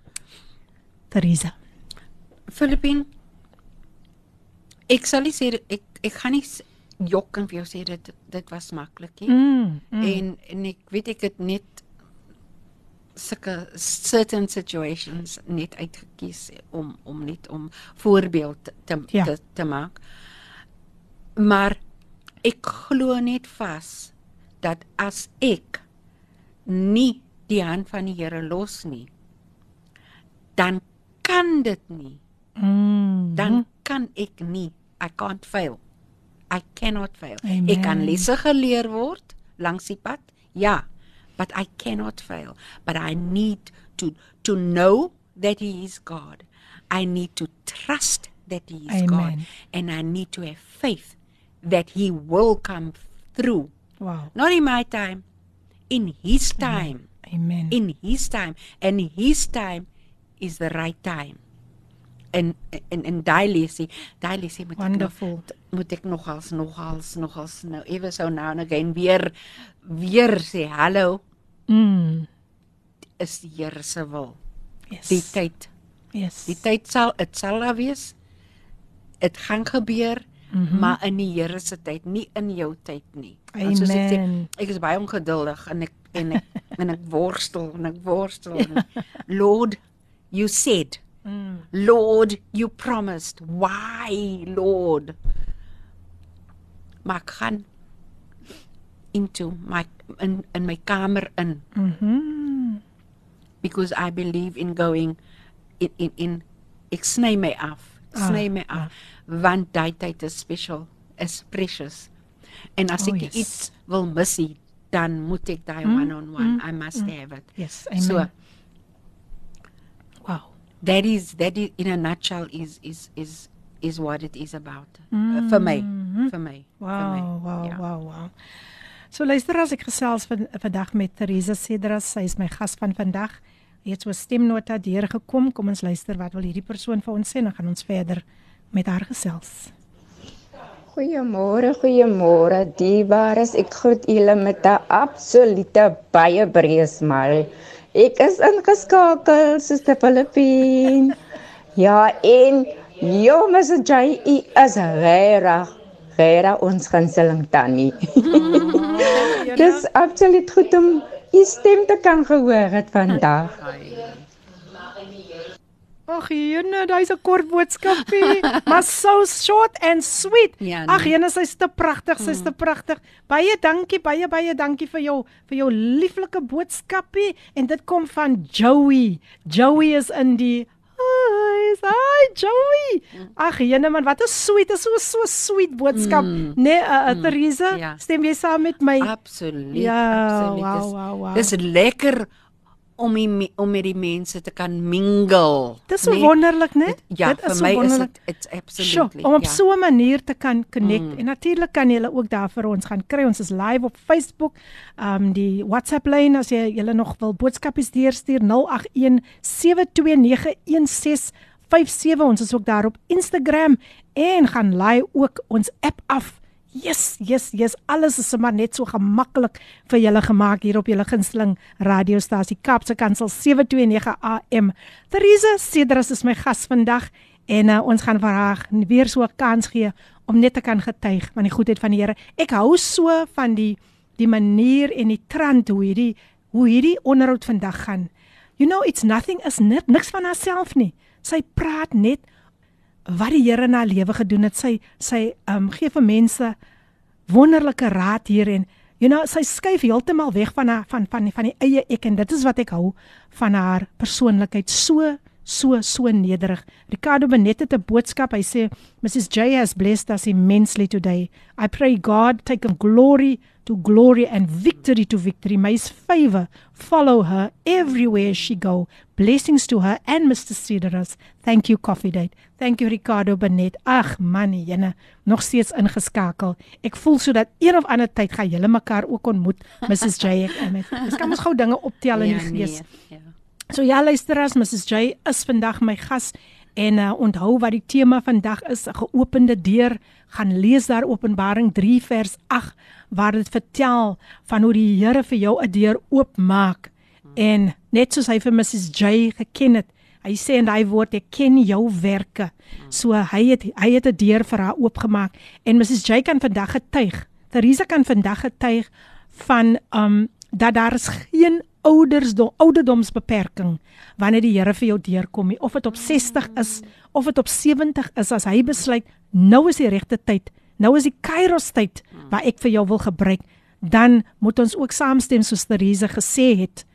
Teresa. Filippin. Ek sal nie sê ek ek gaan nie s- jok en vir jou sê dit dit was maklik nie. Mm, mm. En en ek weet ek het net sulke certain situations net uitgekies om om net om voorbeeld te Ja. te, te maak. Maar ek glo net vas dat as ek nie die hand van die Here los nie, dan kan dit nie. Mm. Dan kan ek nie. I can't fail. I cannot fail. Amen. Ek kan lesse geleer word langs die pad. Ja, but I cannot fail. But I need to to know that he is God. I need to trust that he is Amen. God and I need to have faith that he will come through. Wow. Not in my time, in his time. Amen. In his time. And his time is the right time. En en en daai lesie, daai lesie moet Wonderful. ek nog, moet ek nogals nogals nogals nou ewe so nou en again weer weer sê hallo Mm. is die Here se wil. Yes. Die tyd Yes. Die tyd sal dit sal daar wees. Dit gaan gebeur, mm. -hmm. maar in die Here se tyd, nie in jou tyd nie. Want soos ek sê, ek is baie ongeduldig en ek en ek en ek worstel en ek worstel. En ek, Lord, you said. Mm. Lord, you promised. Why, Lord? Maar ek gaan into my in in my kamer in Mhm. because I believe in going in in in ek sny my af. Ek Ah, Sny my af want daai tyd is special, is precious. En as Oh, ek yes. iets wil missie, dan moet ek daai Mm, one on one. mm, I must mm. have it. Yes. So Amen. wow. That is that is in a nutshell is is is is what it is about uh, for me for me Wow, for me. wow, Ja. wow, wow. So luister as ek gesels van vandag met Theresa Cedras, sy is my gas van vandag. Hy het so 'n stemnota deurgekom. Kom ons luister wat wil hierdie persoon vir ons sê en dan gaan ons verder met haar gesels. Goeiemôre, goeiemôre. Diebares, ek groet julle met 'n absolute baie breë smile. Ek is ingeskakel, Suster Filippine. Ja, en Jo, mens jy u is regtig regtig ons gunsteling tannie. Dis absoluut goed om u stem te kan gehoor het vandag. Ag, jene, daai's 'n kort boodskapie, maar so short and sweet. Ja, nee. Ag, jene, sy's te pragtig, sy's te pragtig. Baie dankie, baie baie dankie vir jou vir jou lieflike boodskapie en dit kom van Joey. Joey is in die Hi, hi Joey. Ag, jene man, wat 'n sweet, is so so sweet boodskap. Mm. Nee, uh, uh, Mm. Theresa, Ja. stem jy saam met my? Absoluut. Ja, absoluut. wow, Dis- wow, wow. Dis lekker om die, om met die mense te kan mingle. Dis nee? wonderlik, né? Dit- Ja, Dit is vir so my is wonderlik. dit it's absolutely. om op ja. so 'n manier te kan connect Mm. en natuurlik kan jy ook daar vir ons gaan kry. Ons is live op Facebook. Um die WhatsApp lyn as jy julle nog wil boodskapies deurstuur 081 7291657. Ons is ook daar op Instagram en gaan laai ook ons app af. Yes, yes, yes. Alles is sommer net so gemaklik vir julle gemaak hier op julle gunsteling radiostasie Kaapse Kansel 729 AM. Theresa Cedras is my gas vandag en uh, ons gaan vir haar weer so 'n kans gee om net te kan getuig van die goedheid van die Here. Ek hou so van die die manier en die trant hoe hierdie hoe hierdie onderhoud vandag gaan. You know it's nothing is net niks van haarself nie. Sy praat net wat die Here haar lewe gedoen het. Sy sy ehm um, gee vir mense wonderlike raad hier en you know sy skuif heeltemal weg van haar van van van die eie ek en dit is wat ek hou van haar persoonlikheid so so so nederig. Ricardo Benet het 'n boodskap. Hy sê Mrs J has blessed us immensely today. I pray God take a glory to glory and victory to victory. May his favor follow her everywhere she go. Blessings to her and Mr Cedars. Thank you Coffee Date. Thank you Ricardo Benet. Ag man, jene, nog steeds ingeskakel. Ek voel so dat een of ander tyd gaan julle mekaar ook ontmoet, Mrs J. Ek en met. Dis kan ons gou dinge optel in die gees. Nee, ja. So ja, luisteraars, Mrs J is vandag my gas en uh, onthou wat die tema vandag is, 'n geopende deur. Gaan lees daar Openbaring 3 vers 8 waar dit vertel van hoe die Here vir jou 'n deur oopmaak. En net soos hy vir Mrs J geken het, hy sê in daai woord ek ken jou werke. So hy het hy het 'n deur vir haar oopgemaak en Mrs J kan vandag getuig. Theresa kan vandag getuig van um dat daar is geen oudersdom ouderdomsbeperking wanneer die Here vir jou deurkom nie. Of dit op 60 is of dit op 70 is as hy besluit nou is die regte tyd nou is die kairos tyd waar ek vir jou wil gebruik dan moet ons ook saamstem soos Theresa gesê het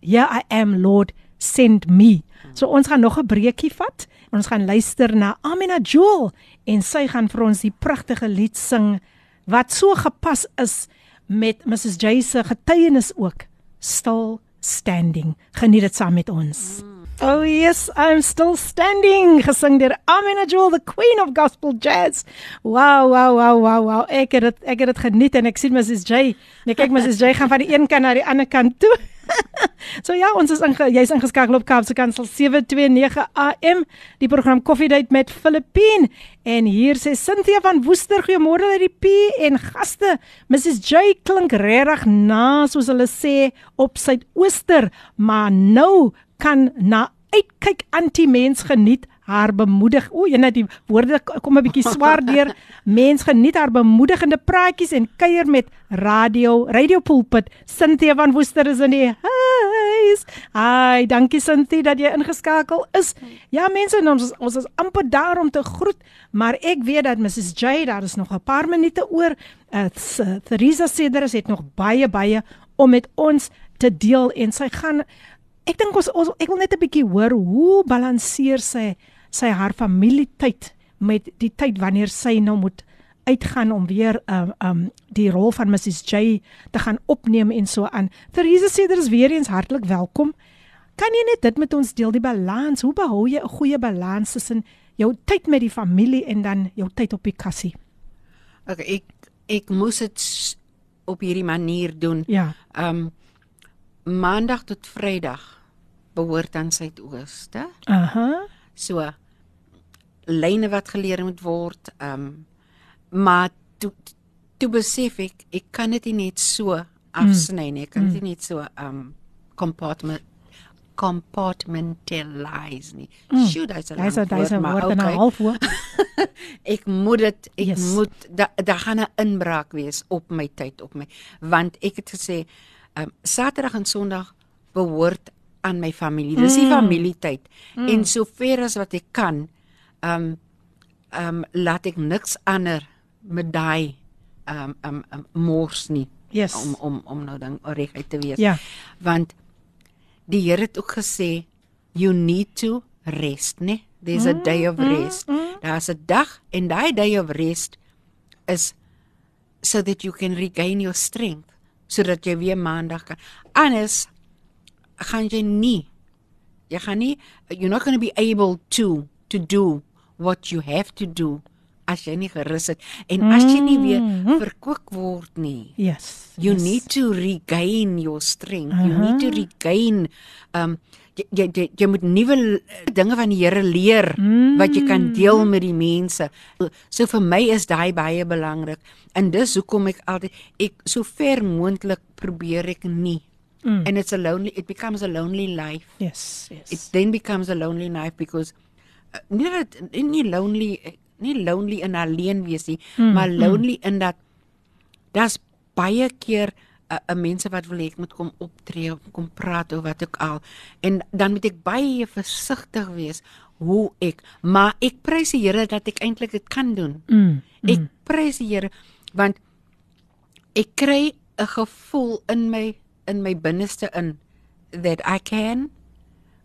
here I am Lord send me. So ons gaan nog 'n breekie vat ons gaan luister na Amina Jewel en sy gaan vir ons die pragtige lied sing wat so gepas is met Mrs J se getuienis ook still standing. Geniet dit saam met ons. Oh yes, I'm still standing. Gesing deur Amina Jewel, the queen of gospel jazz. Wow, wow, wow, wow, wow. Ek het dit ek het dit geniet en ek sien Mrs J. Nee, kyk Mrs J gaan van die een kant na die ander kant toe. so ja, ons is inge, jy's ingeskakel op Kaapse Kansel 729 AM, die program Coffee Date met Filippine. En hier sê Cynthia van Woester, goeiemôre uit die P en gaste. Mrs J klink regtig na soos hulle sê op Suidooster, maar nou kan na uitkyk anti-mens geniet haar bemoedig. O, jy net die woorde kom 'n bietjie swaar deur. Mens geniet haar bemoedigende praatjies en kuier met radio, Radio Pulpit. Cynthia van Woester is in die huis. Ai, dankie Cynthia dat jy ingeskakel is. Ja, mense, ons ons is amper daar om te groet, maar ek weet dat Mrs J daar is nog 'n paar minute oor. Uh, Theresa sê daar is nog baie baie om met ons te deel en sy gaan Ek dink ons, ons ek wil net 'n bietjie hoor hoe balanseer sy sy haar familietyd met die tyd wanneer sy nou moet uitgaan om weer um um die rol van Mrs J te gaan opneem en so aan. Theresa sê dit is weer eens hartlik welkom. Kan jy net dit met ons deel die balans? Hoe behou jy 'n goeie balans tussen jou tyd met die familie en dan jou tyd op die kassie? Okay, ek ek moes dit op hierdie manier doen. Ja. Um maandag tot vrydag behoort aan Suidooste. Aha. So lyne wat geleer moet word. Ehm um, maar toe toe besef ek ek kan dit nie net so afsny nie. Ek kan dit mm. net so ehm um, compartment compartmentalize nie. Mm. Shoot, hy's 'n Hy's 'n hy's 'n woord en 'n okay. half woord. ek moet dit ek Yes. moet daar da gaan 'n inbraak wees op my tyd op my want ek het gesê ehm um, Saterdag en Sondag behoort aan my familie. Dis die Mm. familietyd. Mm. En sover as wat ek kan um, ehm um, laat ek niks ander met daai ehm um, ehm um, um, mors nie Yes. om om om nou dan reguit te wees. Ja. Want die Here het ook gesê you need to rest, né? There's a day of rest. Daar's 'n dag en daai day of rest is so that you can regain your strength sodat jy weer maandag kan. Anders gaan jy nie jy gaan nie you're not going to be able to to do what you have to do as jy nie gerus het en as jy nie weer Mhm. verkoop word nie. Yes. You yes. need to regain your strength. You Aha. need to regain um jy jy jy, jy moet nuwe dinge van die Here leer mm. wat jy kan deel met die mense. So vir my is daai baie belangrik. En dis hoekom ek altyd ek so ver moontlik probeer ek nie. Mm. And it's a lonely it becomes a lonely life. Yes, yes. It then becomes a lonely life because uh, nie dat nie lonely nie lonely en alleen wees nie, Mm, maar mm. lonely in dat daar's baie keer 'n uh, mense wat wil hê ek moet kom optree kom praat of wat ook al. En dan moet ek baie versigtig wees hoe ek, maar ek prys die Here dat ek eintlik dit kan doen. Mm, Ek mm. prys die Here want ek kry 'n gevoel in my in my binneste in that I can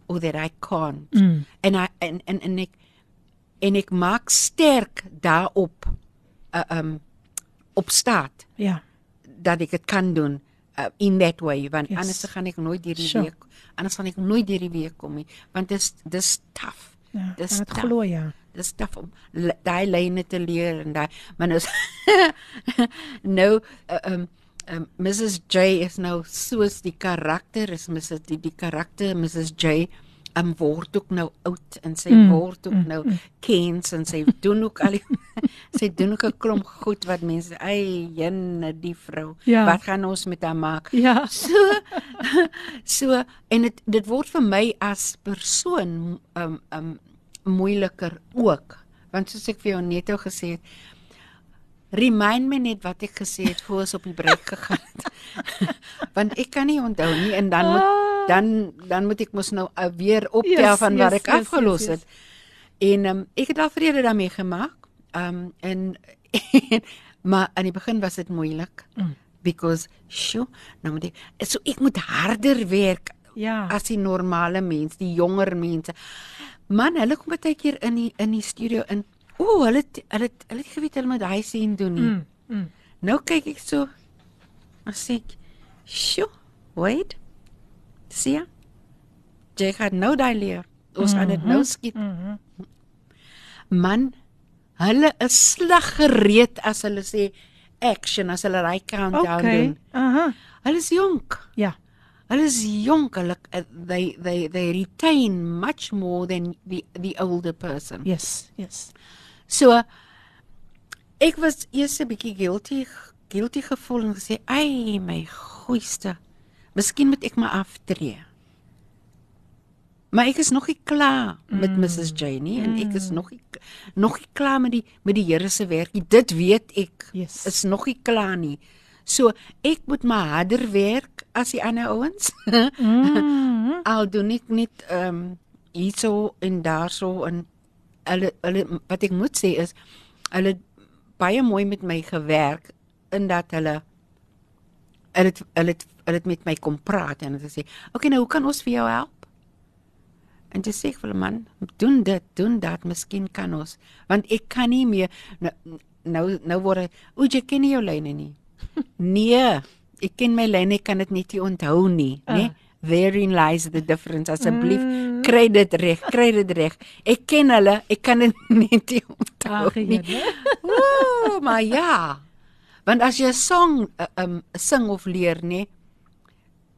or that I can't. Mm. En I en en en ek en ek maak sterk daarop uh, um op staat Ja. dat ek dit kan doen uh, in that way want Yes. anders gaan ek nooit deur die Sure. week anders gaan ek nooit deur die week kom nie want dis dis tough. Ja, dis dit glo ja. Dis tough om daai lyne te leer en daai maar nou is- nou uh, um um Mrs J is nou soos die karakter is Mrs die die karakter Mrs J um word ook nou oud en sy Mm, word ook mm, nou mm. kens en sy doen ook al die sy doen ook 'n klomp goed wat mense ai jenne die vrou Ja. wat gaan ons met haar maak Ja. so so en dit dit word vir my as persoon um um moeiliker ook want soos ek vir jou net nou gesê het remind my net wat ek gesê het voor ons op die breek gegaan het want ek kan nie onthou nie en dan moet dan dan moet ek mos nou uh, weer optel Yes, van waar yes, ek yes, afgelos yes, yes. het en um, ek het al vrede daarmee gemaak um en maar aan die begin was dit moeilik Mm. because sjo nou moet ek so ek moet harder werk Ja. as die normale mens, die jonger mense. Man, hulle kom baie keer in die in die studio in. O, oh, hulle hulle hulle het geweet hulle moet hy sien doen nie. Mm, mm. Nou kyk ek so. Dan sê ek, "Sjoe, wait. Sien? jy gaan nou daai leer. Ons gaan dit nou skiet. Man, hulle is slag gereed as hulle sê action as hulle daai countdown Okay. doen. Aha. Hulle is jonk. Ja. Hulle is jonk. Hulle uh, they they they retain much more than the the older person. Yes, yes. So ek was eers 'n bietjie guilty guilty gevoel en gesê, "Ai, my goeiste. Miskien moet ek maar aftree." Maar ek is nog nie klaar met Mm. Mrs Janie en ek is nog nie nog nie klaar met die met die Here se werk nie. Dit weet ek. Yes. Is nog nie klaar nie. So ek moet maar harder werk as die ander ouens. Mm. Al doen ek net ehm um, hierso en daarso en hulle hulle wat ek moet sê is hulle baie mooi met my gewerk in dat hulle hulle het, hulle het, hulle het met my kom praat en hulle gesê, "Oké, okay, nou hoe kan ons vir jou help?" En jy sê vir 'n man, doen dit, doen dat, miskien kan ons, want ek kan nie meer nou nou, nou word o, jy ken nie jou lyne nie. nee, ek ken my lyne, ek kan dit net nie onthou nie, né? Nee? Therein lies the difference. Asseblief, mm. kry dit reg, kry dit reg. Ek ken hulle, ek kan dit net nie onthou nie. Ooh, maar ja. Want as jy 'n song uh, um sing of leer, nê,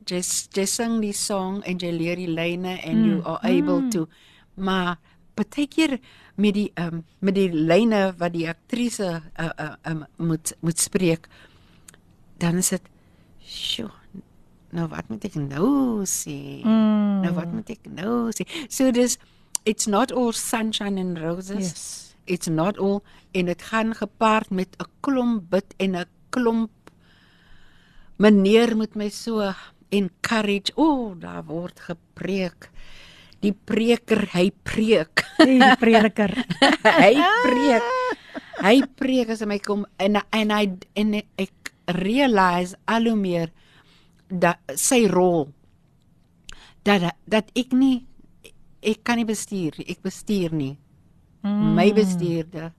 jy jy sing die song en jy leer die lyne and mm. you are able mm. to maar baie keer met die um met die lyne wat die aktrise uh, uh, um moet moet spreek dan is dit sjoe nou wat moet ek nou sê? Mm. nou wat moet ek nou sê? So dis it's not all sunshine and roses. Yes. it's not all en dit gaan gepaard met 'n klomp bid en 'n klomp meneer moet my so encourage. O oh, daar word gepreek. Die preker hy preek. Die prediker. hy preek. Hy preek as hy my kom en en hy en ek realize al hoe meer dat sy rol dat dat ek nie ek kan nie bestuur ek bestuur nie mm. my bestuurder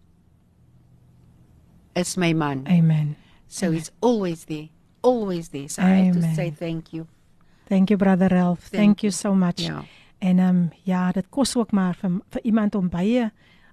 is my man Amen. so he's always there always there so I have to Amen. say thank you Thank you brother Ralph. Thank, Thank you so much. Ja. En ehm um, ja, dit kos ook maar vir vir iemand om baie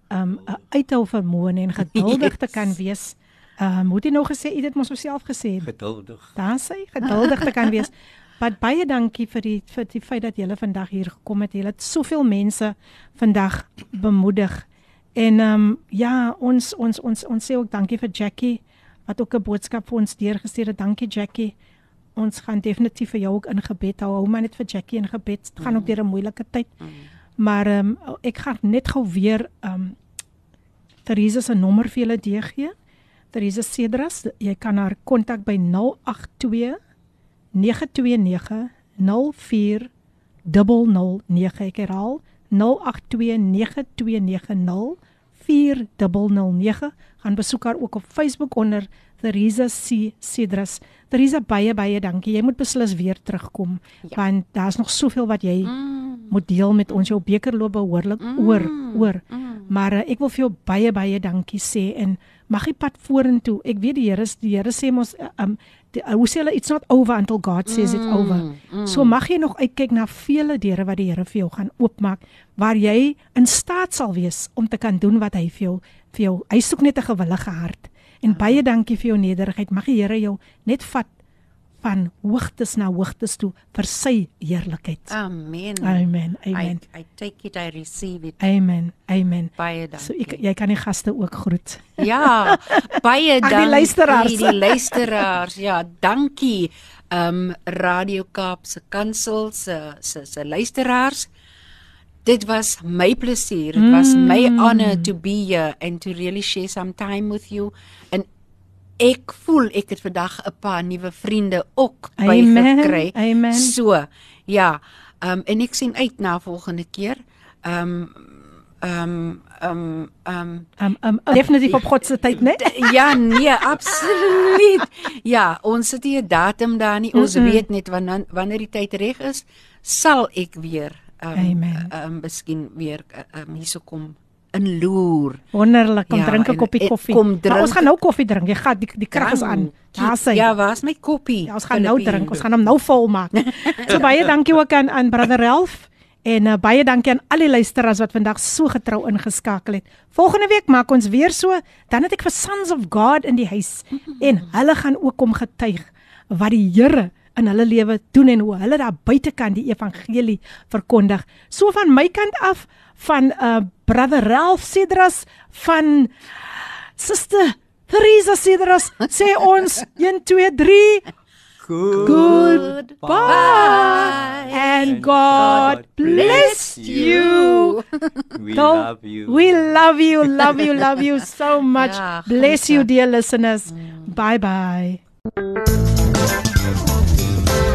ehm um, uithou vermoë en geduldig te kan wees. Ehm um, hoe het jy nou gesê? Jy het mos self gesê. Geduldig. Daar sê geduldig te kan wees. Maar baie dankie vir die vir die feit dat julle vandag hier gekom het. Julle het soveel mense vandag bemoedig. En ehm um, ja, ons ons ons ons sê ook dankie vir Jackie wat ook 'n boodskap vir ons deurgestuur het. Dankie Jackie. Ons gaan definitief vir jou ook in gebed hou. Hou maar net vir Jackie in gebed. Dit gaan ook deur 'n moeilike tyd. Maar ehm um, ek gaan net gou weer ehm um, Teresa se nommer vir julle gee. Teresa Cedras, jy kan haar kontak by 082 929 04 009 ek herhaal 0829290409 gaan besoek haar ook op Facebook onder Theresa C Cedras. Theresa baie baie dankie. Jy moet beslis weer terugkom ja. want daar's nog soveel wat jy mm. Moet deel met ons. Jou beker loop behoorlik mm. oor oor. Mm. Maar uh, ek wil vir jou baie baie dankie sê en mag jy pad vorentoe. Ek weet die Here die Here sê mos uh, um die, uh, hoe sê hulle it's not over until God says mm. it's over. Mm. So mag jy nog uitkyk na vele deure wat die Here vir jou gaan oopmaak waar jy in staat sal wees om te kan doen wat hy vir jou vir jou hy soek net 'n gewillige hart. En baie dankie vir jou nederigheid. Mag die Here jou net vat van hoogtes na hoogtes toe vir sy heerlikheid. amen Amen. Amen. I, I take it I receive it Amen. Amen. baie dankie So ek jy kan die gaste ook groet. Ja, baie Ag, die dankie. luisteraars. Die luisteraars. Ja, dankie. Um Radio Kaap se kansel se se se luisteraars. Dit was my plesier. Dit was my honor to be here and to really share some time with you. En ek voel ek het vandag 'n paar nuwe vriende ook bygekry. amen. So, ja. Um en ek sien uit na volgende keer. Um um um um Um, um definitief op God se tyd, né? Ja, nee, absoluut. Ja, ons sit hier 'n datum daar nie. Ons mm -mm. weet net wanneer wanneer die tyd reg is, sal ek weer um, Amen. um miskien weer um hierso kom inloer. Wonderlik. Kom Ja, drink 'n koppie koffie. kom Maar drink- ons gaan nou koffie drink. Jy gaan die die krag is aan. Daar sê. Ja, waar's my koppie? Ja, ons gaan nou Filippine? drink. Ons gaan hom nou vol maak. so baie dankie ook aan aan brother Ralph En uh, baie dankie aan al die luisteraars wat vandag so getrou ingeskakel het. Volgende week maak ons weer so, dan het ek vir Sons of God in die huis en hulle gaan ook kom getuig wat die Here in hulle lewe doen en hoe hulle daar buitekant die evangelie verkondig. So van my kant af van uh brother Ralph Cedras van Sister Teresa Cedras sê ons 1 2 3 Good. Goodbye and God bless you. We So, love you. We love you, love you, love you so much. Bless you, dear listeners. Mm. Bye bye.